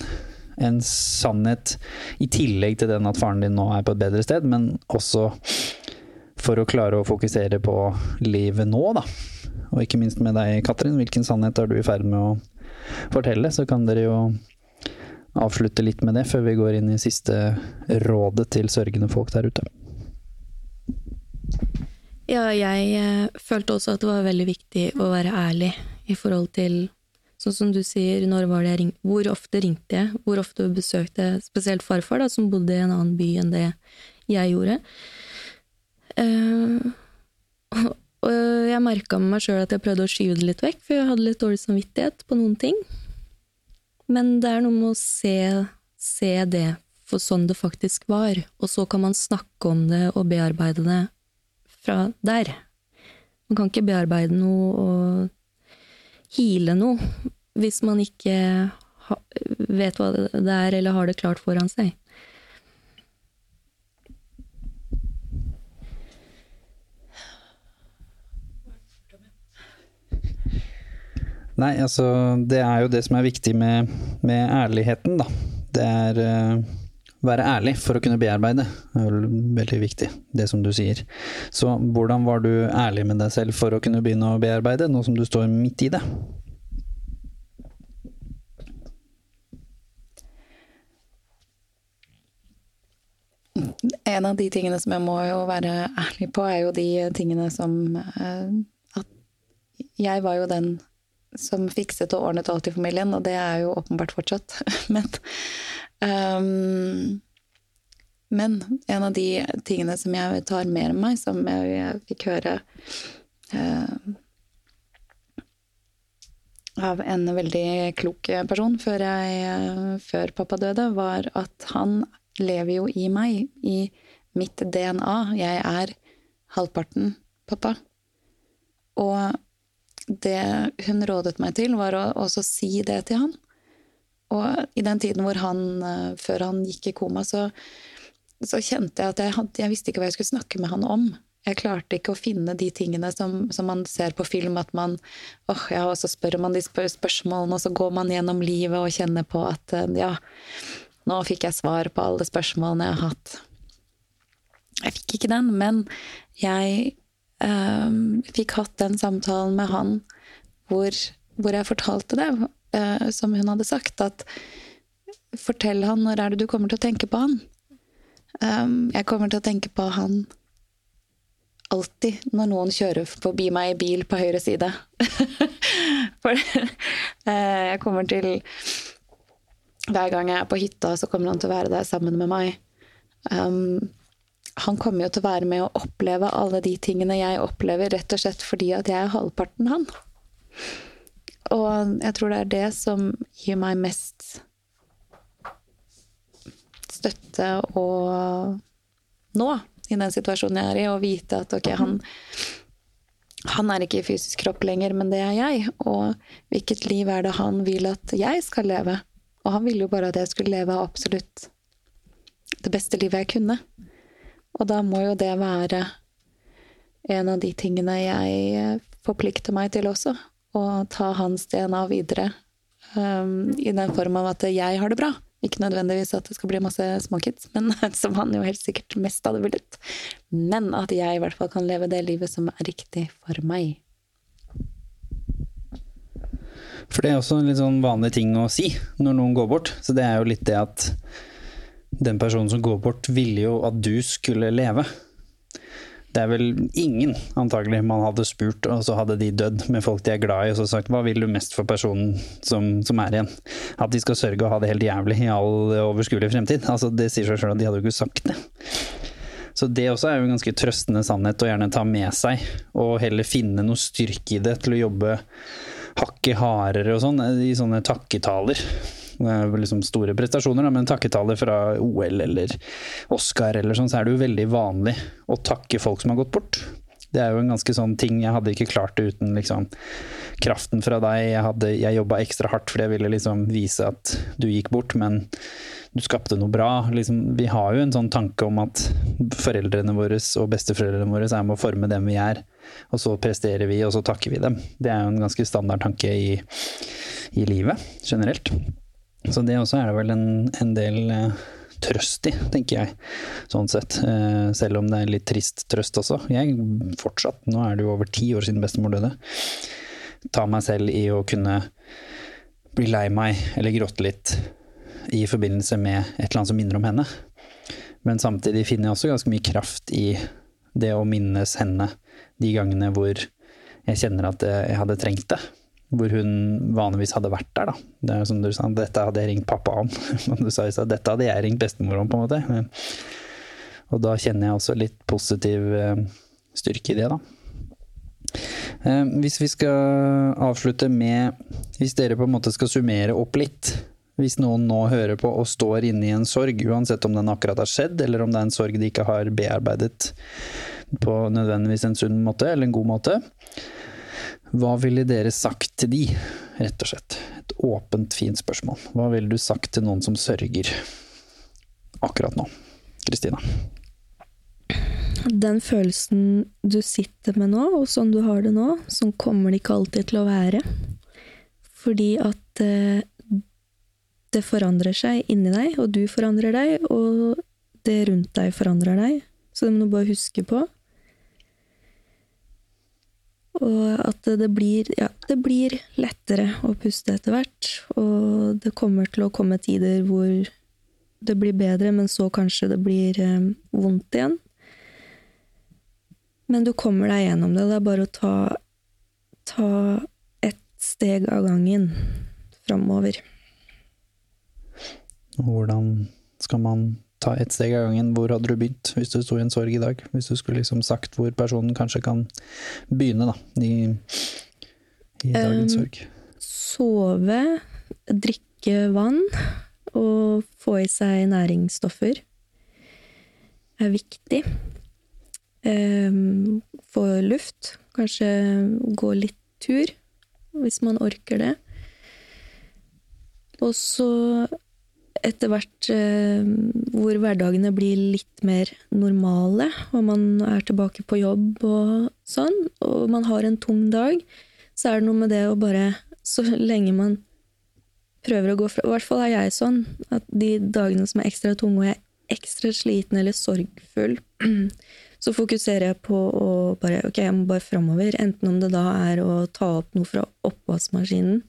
en sannhet i tillegg til den at faren din nå er på et bedre sted, men også for å klare å fokusere på livet nå, da. Og ikke minst med deg, Katrin. Hvilken sannhet er du i ferd med å fortelle? Så kan dere jo avslutte litt med det før vi går inn i siste rådet til sørgende folk der ute. Ja, jeg eh, følte også at det var veldig viktig å være ærlig i forhold til Sånn som du sier, ringte, hvor ofte ringte jeg, hvor ofte besøkte jeg spesielt farfar, da, som bodde i en annen by enn det jeg gjorde. Uh, og jeg merka med meg sjøl at jeg prøvde å skyve det litt vekk, for jeg hadde litt dårlig samvittighet på noen ting. Men det er noe med å se, se det for sånn det faktisk var, og så kan man snakke om det og bearbeide det fra der. Man kan ikke bearbeide noe og hile noe hvis man ikke vet hva det er eller har det klart foran seg. Nei, altså det er jo det som er viktig med, med ærligheten, da. Det er uh, være ærlig for å kunne bearbeide. Det er veldig viktig, det som du sier. Så hvordan var du ærlig med deg selv for å kunne begynne å bearbeide, nå som du står midt i det? En av de tingene som jeg må jo være ærlig på, er jo de tingene som uh, At jeg var jo den som fikset og ordnet alt i familien, og det er jo åpenbart fortsatt. Men um, men en av de tingene som jeg tar mer med meg, som jeg fikk høre uh, av en veldig klok person før, jeg, før pappa døde, var at han lever jo i meg, i mitt DNA. Jeg er halvparten pappa. Og det hun rådet meg til, var å også si det til han. Og i den tiden hvor han, eh, før han gikk i koma, så, så kjente jeg at jeg, hadde, jeg visste ikke hva jeg skulle snakke med han om. Jeg klarte ikke å finne de tingene som, som man ser på film, at man åh, ja, og så spør man de spør spørsmålene, og så går man gjennom livet og kjenner på at eh, ja, nå fikk jeg svar på alle spørsmålene jeg har hatt. Jeg fikk ikke den, men jeg um, fikk hatt den samtalen med han hvor, hvor jeg fortalte det, uh, som hun hadde sagt, at fortell han når er det du kommer til å tenke på han. Um, jeg kommer til å tenke på han alltid når noen kjører forbi meg i bil på høyre side. For uh, jeg kommer til Hver gang jeg er på hytta, så kommer han til å være der sammen med meg. Um, han kommer jo til å være med å oppleve alle de tingene jeg opplever, rett og slett fordi at jeg er halvparten han. Og jeg tror det er det som gir meg mest støtte og nå, i den situasjonen jeg er i, å vite at ok, han, han er ikke i fysisk kropp lenger, men det er jeg. Og hvilket liv er det han vil at jeg skal leve? Og han ville jo bare at jeg skulle leve absolutt det beste livet jeg kunne. Og da må jo det være en av de tingene jeg forplikter meg til også. Å ta hans DNA videre. Um, I den form av at jeg har det bra. Ikke nødvendigvis at det skal bli masse småkids, men som han jo helt sikkert mest hadde villet. Men at jeg i hvert fall kan leve det livet som er riktig for meg. For det er også en litt sånn vanlig ting å si når noen går bort. Så det er jo litt det at den personen som går bort, ville jo at du skulle leve. Det er vel ingen, antagelig, man hadde spurt, og så hadde de dødd med folk de er glad i, og så sagt hva vil du mest for personen som, som er igjen? At de skal sørge og ha det helt jævlig i all overskuelig fremtid. Altså, det sier seg sjøl at de hadde jo ikke sagt det. Så det også er jo en ganske trøstende sannhet å gjerne ta med seg, og heller finne noe styrke i det til å jobbe hakket hardere og sånn, i sånne takketaler. Liksom store prestasjoner, men takketaler fra OL eller Oscar eller sånn, så er det jo veldig vanlig å takke folk som har gått bort. Det er jo en ganske sånn ting Jeg hadde ikke klart det uten liksom, kraften fra deg. Jeg, hadde, jeg jobba ekstra hardt fordi jeg ville liksom vise at du gikk bort, men du skapte noe bra. Liksom, vi har jo en sånn tanke om at foreldrene våre og besteforeldrene våre er med å forme dem vi er, og så presterer vi, og så takker vi dem. Det er jo en ganske standard tanke i, i livet generelt. Så det også er det vel en, en del eh, trøst i, tenker jeg, sånn sett. Eh, selv om det er litt trist trøst også. Jeg fortsatt, nå er det jo over ti år siden bestemor døde, tar meg selv i å kunne bli lei meg eller gråte litt i forbindelse med et eller annet som minner om henne. Men samtidig finner jeg også ganske mye kraft i det å minnes henne de gangene hvor jeg kjenner at jeg hadde trengt det hvor hun vanligvis hadde vært der, da. Det er som du sa, dette hadde jeg ringt pappa om. Du sa i dette hadde jeg ringt bestemor om, på en måte. Og da kjenner jeg også litt positiv eh, styrke i det, da. Eh, hvis vi skal avslutte med Hvis dere på en måte skal summere opp litt. Hvis noen nå hører på og står inne i en sorg, uansett om den akkurat har skjedd, eller om det er en sorg de ikke har bearbeidet på nødvendigvis en sunn måte, eller en god måte hva ville dere sagt til de, rett og slett? Et åpent, fint spørsmål. Hva ville du sagt til noen som sørger akkurat nå? Kristina? Den følelsen du sitter med nå, og sånn du har det nå, sånn kommer det ikke alltid til å være. fordi at eh, det forandrer seg inni deg, og du forandrer deg, og det rundt deg forandrer deg. Så det må du bare huske på. Og at det blir, ja, det blir lettere å puste etter hvert. Og det kommer til å komme tider hvor det blir bedre, men så kanskje det blir eh, vondt igjen. Men du kommer deg gjennom det. Det er bare å ta, ta ett steg av gangen framover. Hvordan skal man ta ett steg av gangen? Hvor hadde du begynt hvis du sto i en sorg i dag? Hvis du skulle liksom sagt hvor personen kanskje kan begynne, da, i, i dagens Um, sorg? Sove, drikke vann og få i seg næringsstoffer er viktig. Um, få luft. Kanskje gå litt tur, hvis man orker det. Og så etter hvert eh, hvor hverdagene blir litt mer normale, og man er tilbake på jobb og sånn, og man har en tung dag, så er det noe med det å bare Så lenge man prøver å gå fra I hvert fall er jeg sånn at de dagene som er ekstra tunge, og jeg er ekstra sliten eller sorgfull, så fokuserer jeg på å bare Ok, jeg må bare framover. Enten om det da er å ta opp noe fra oppvaskmaskinen,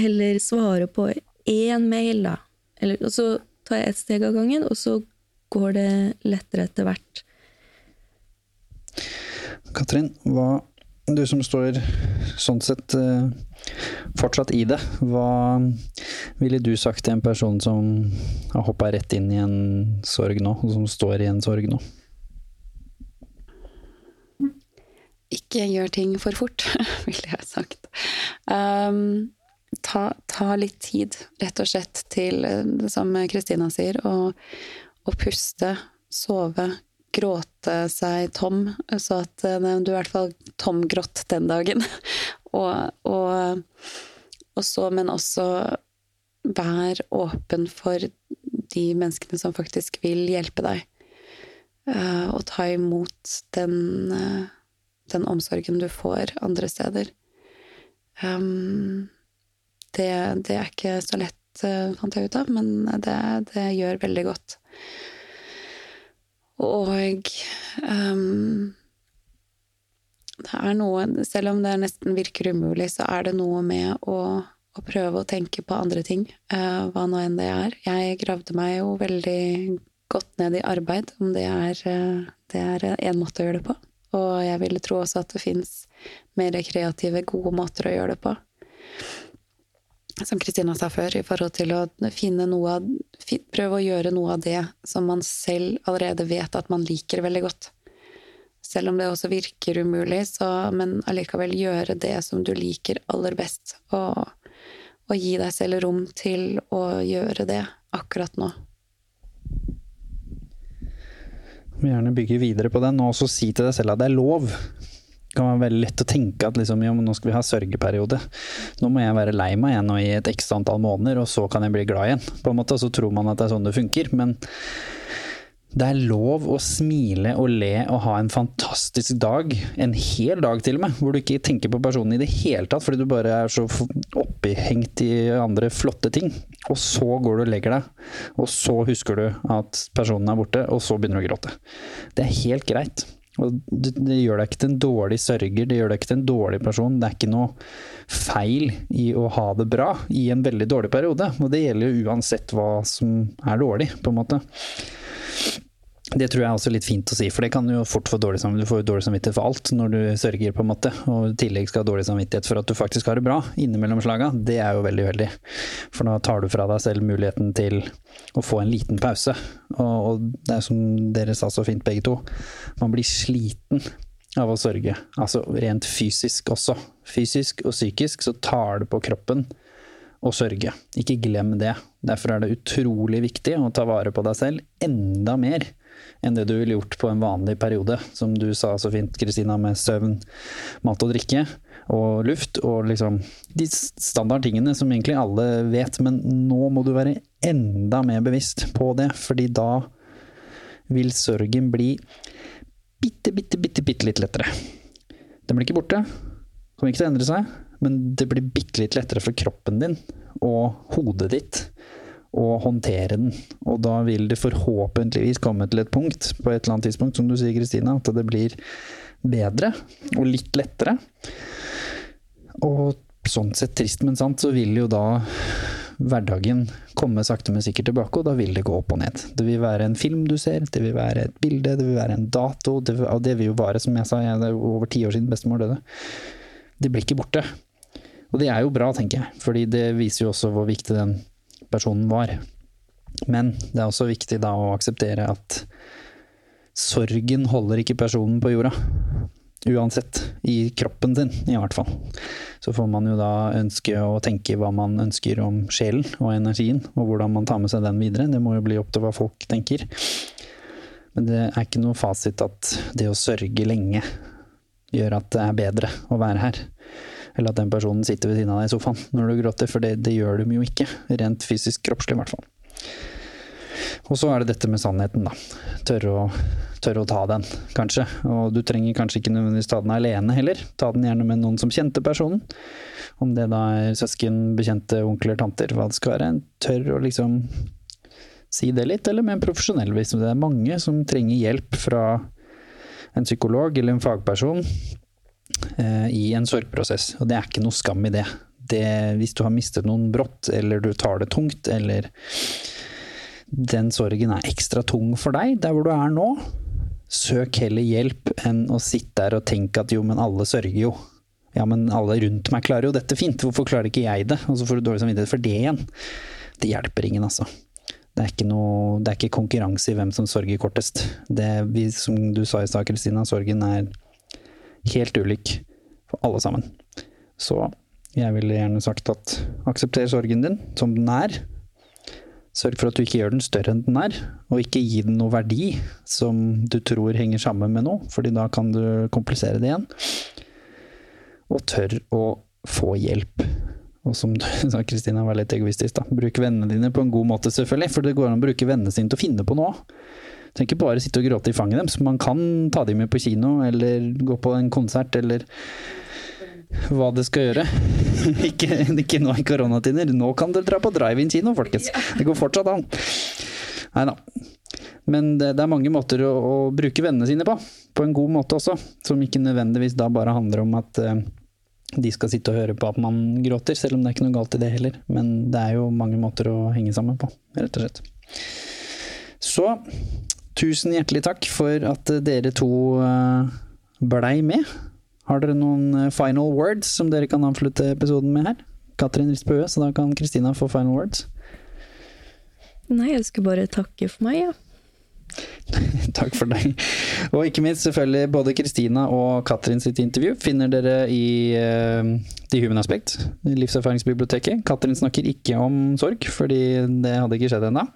eller svare på én mail, da. Eller, og så tar jeg ett steg av gangen, og så går det lettere etter hvert. Katrin, hva, du som står sånn sett eh, fortsatt i det, hva ville du sagt til en person som har hoppa rett inn i en sorg nå, og som står i en sorg nå? Ikke gjør ting for fort, ville jeg sagt. Um, ta, ta litt tid, rett og slett, til eh, som Kristina sier, å, å puste, sove, gråte seg tom, så at eh, du er i hvert fall tomgrått den dagen. og, og, og så, men også vær åpen for de menneskene som faktisk vil hjelpe deg. Eh, og ta imot den, den omsorgen du får andre steder. Um, det, det er ikke så lett, eh, fant jeg ut av, men det, det gjør veldig godt. Og um, det er noe Selv om det nesten virker umulig, så er det noe med å, å prøve å tenke på andre ting, Uh, hva nå enn det er. Jeg gravde meg jo veldig godt ned i arbeid, om det er, uh, det er en måte å gjøre det på. Og jeg ville tro også at det fins mer kreative, gode måter å gjøre det på som Kristina sa før, i forhold til å finne noe av Prøve å gjøre noe av det som man selv allerede vet at man liker veldig godt. Selv om det også virker umulig, så, men allikevel gjøre det som du liker aller best. Og, og gi deg selv rom til å gjøre det akkurat nå. Du må gjerne bygge videre på den, og også si til deg selv at det er lov. Kan være veldig lett å tenke at liksom, ja, nå skal vi ha sørgeperiode. Nå må jeg være lei meg igjen og i et x antall måneder, og så kan jeg bli glad igjen. På en måte, Så tror man at det er sånn det funker. Men det er lov å smile og le og ha en fantastisk dag, en hel dag til og med, hvor du ikke tenker på personen i det hele tatt fordi du bare er så opphengt i andre flotte ting. Og så går du og legger deg, og så husker du at personen er borte, og så begynner du å gråte. Det er helt greit. Det, det gjør deg ikke til en dårlig sørger, det gjør deg ikke til en dårlig person. Det er ikke noe feil i å ha det bra i en veldig dårlig periode. Og det gjelder jo uansett hva som er dårlig, på en måte. Det tror jeg er også litt fint å si, for det kan jo fort få dårlig samvittighet. Du får jo dårlig samvittighet for alt når du sørger, på en måte. Og i tillegg skal ha dårlig samvittighet for at du faktisk har det bra innimellom slaga. Det er jo veldig uheldig. For da tar du fra deg selv muligheten til å få en liten pause. Og, og det er som dere sa så fint begge to, man blir sliten av å sørge. Altså rent fysisk også. Fysisk og psykisk så tar det på kroppen å sørge. Ikke glem det. Derfor er det utrolig viktig å ta vare på deg selv enda mer enn det du ville gjort på en vanlig periode. Som du sa så fint, Kristina, med søvn, mat og drikke og luft. Og liksom de standardtingene som egentlig alle vet, men nå må du være enda mer bevisst på det, fordi da vil sorgen bli bitte, bitte, bitte, bitte litt lettere. Den blir ikke borte. Kommer ikke til å endre seg. men det blir bitte litt lettere for kroppen din og hodet ditt å håndtere den. Og da vil det forhåpentligvis komme til et punkt, på et eller annet tidspunkt, som du sier, Kristina, at det blir bedre og litt lettere. Og sånn sett trist, men sant, så vil jo da hverdagen komme sakte, men sikkert tilbake, og da vil det gå opp og ned. Det vil være en film du ser, det vil være et bilde, det vil være en dato, det vil, og det vil jo vare, som jeg sa, jeg, det er over ti år siden bestemor døde. Det blir ikke borte. Og det er jo bra, tenker jeg, fordi det viser jo også hvor viktig den personen var. Men det er også viktig da å akseptere at sorgen holder ikke personen på jorda. Uansett. I kroppen sin, i hvert fall. Så får man jo da ønske å tenke hva man ønsker om sjelen og energien, og hvordan man tar med seg den videre. Det må jo bli opp til hva folk tenker. Men det er ikke noe fasit at det å sørge lenge gjør at det er bedre å være her. Eller at den personen sitter ved siden av deg i sofaen når du gråter, for det, det gjør de jo ikke. Rent fysisk kroppslig, i hvert fall. Og så er det dette med sannheten, da. Tørre å, tørre å ta den, kanskje. Og du trenger kanskje ikke nødvendigvis ta den alene heller. Ta den gjerne med noen som kjente personen. Om det da er søsken, bekjente, onkler, tanter, hva det skal være. Tør å liksom si det litt, eller med en profesjonell hvis det er mange som trenger hjelp fra en psykolog eller en fagperson i en sorgprosess. Og det er ikke noe skam i det. det. Hvis du har mistet noen brått, eller du tar det tungt, eller den sorgen er ekstra tung for deg der hvor du er nå, søk heller hjelp enn å sitte der og tenke at jo, men alle sørger jo. Ja, men alle rundt meg klarer jo dette fint, hvorfor klarer ikke jeg det? Og så får du dårlig samvittighet for det igjen. Det hjelper ingen, altså. Det er noe, det er ikke konkurranse i hvem som sørger kortest. Det, som du sa i stad, Kristina, sorgen er helt ulik for alle sammen. Så jeg ville gjerne sagt at aksepter sorgen din som den er, Sørg for at du ikke gjør den større enn den er, og ikke gi den noe verdi som du tror henger sammen med noe, fordi da kan du komplisere det igjen. Og tør å få hjelp. Og som du sa, Kristina var litt egoistisk, da. Bruk vennene dine på en god måte, selvfølgelig, for det går an å bruke vennene sine til å finne på noe. Trenger ikke bare sitte og gråte i fanget deres, man kan ta dem med på kino, eller gå på en konsert, eller hva det skal gjøre. ikke, ikke nå i koronatider. Nå kan dere dra på drive-in-kino, folkens. Det går fortsatt an. Nei da. Men det, det, er mange måter å, å, bruke vennene sine på. På en god måte også. Som ikke nødvendigvis da bare handler om at uh, de skal sitte og høre på at man gråter, selv om det er ikke noe galt i det heller. Men det er jo mange måter å henge sammen på, rett og slett. Så tusen hjertelig takk for at dere to uh, blei med. Har dere noen eh, final words som dere kan avslutte episoden med her? Katrin rister på huet, så da kan Kristina få final words. Nei, jeg skulle bare takke for meg, ja. Takk for deg. Og ikke minst selvfølgelig både Kristina og Katrin sitt intervju finner dere i uh, The Human Aspect, livserfaringsbiblioteket. Katrin snakker ikke om sorg, fordi det hadde ikke skjedd ennå.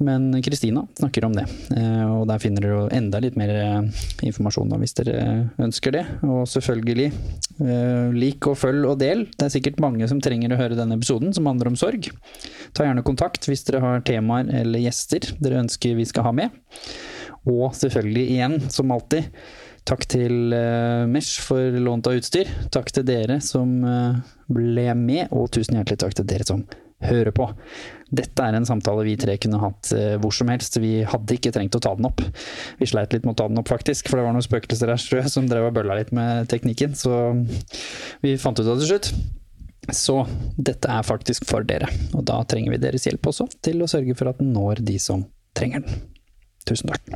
Men Kristina snakker om det, eh, og der finner dere enda litt mer eh, informasjon hvis dere ønsker det. Og selvfølgelig, eh, lik og følg og del. Det er sikkert mange som trenger å høre denne episoden som handler om sorg. Ta gjerne kontakt hvis dere har temaer eller gjester dere ønsker vi skal ha med. Og selvfølgelig igjen, som alltid, takk til Mesh for lånt av utstyr. Takk til dere som ble med, og tusen hjertelig takk til dere som hører på. Dette er en samtale vi tre kunne hatt uh, hvor som helst. Vi hadde ikke trengt å ta den opp. Vi sleit litt med å ta den opp, faktisk, for det var noen spøkelser her strø som drev og bølla litt med teknikken. Så vi fant ut av det til slutt. Så dette er faktisk for dere, og da trenger vi deres hjelp også til å sørge for at den når de som trenger den. Tusen takk.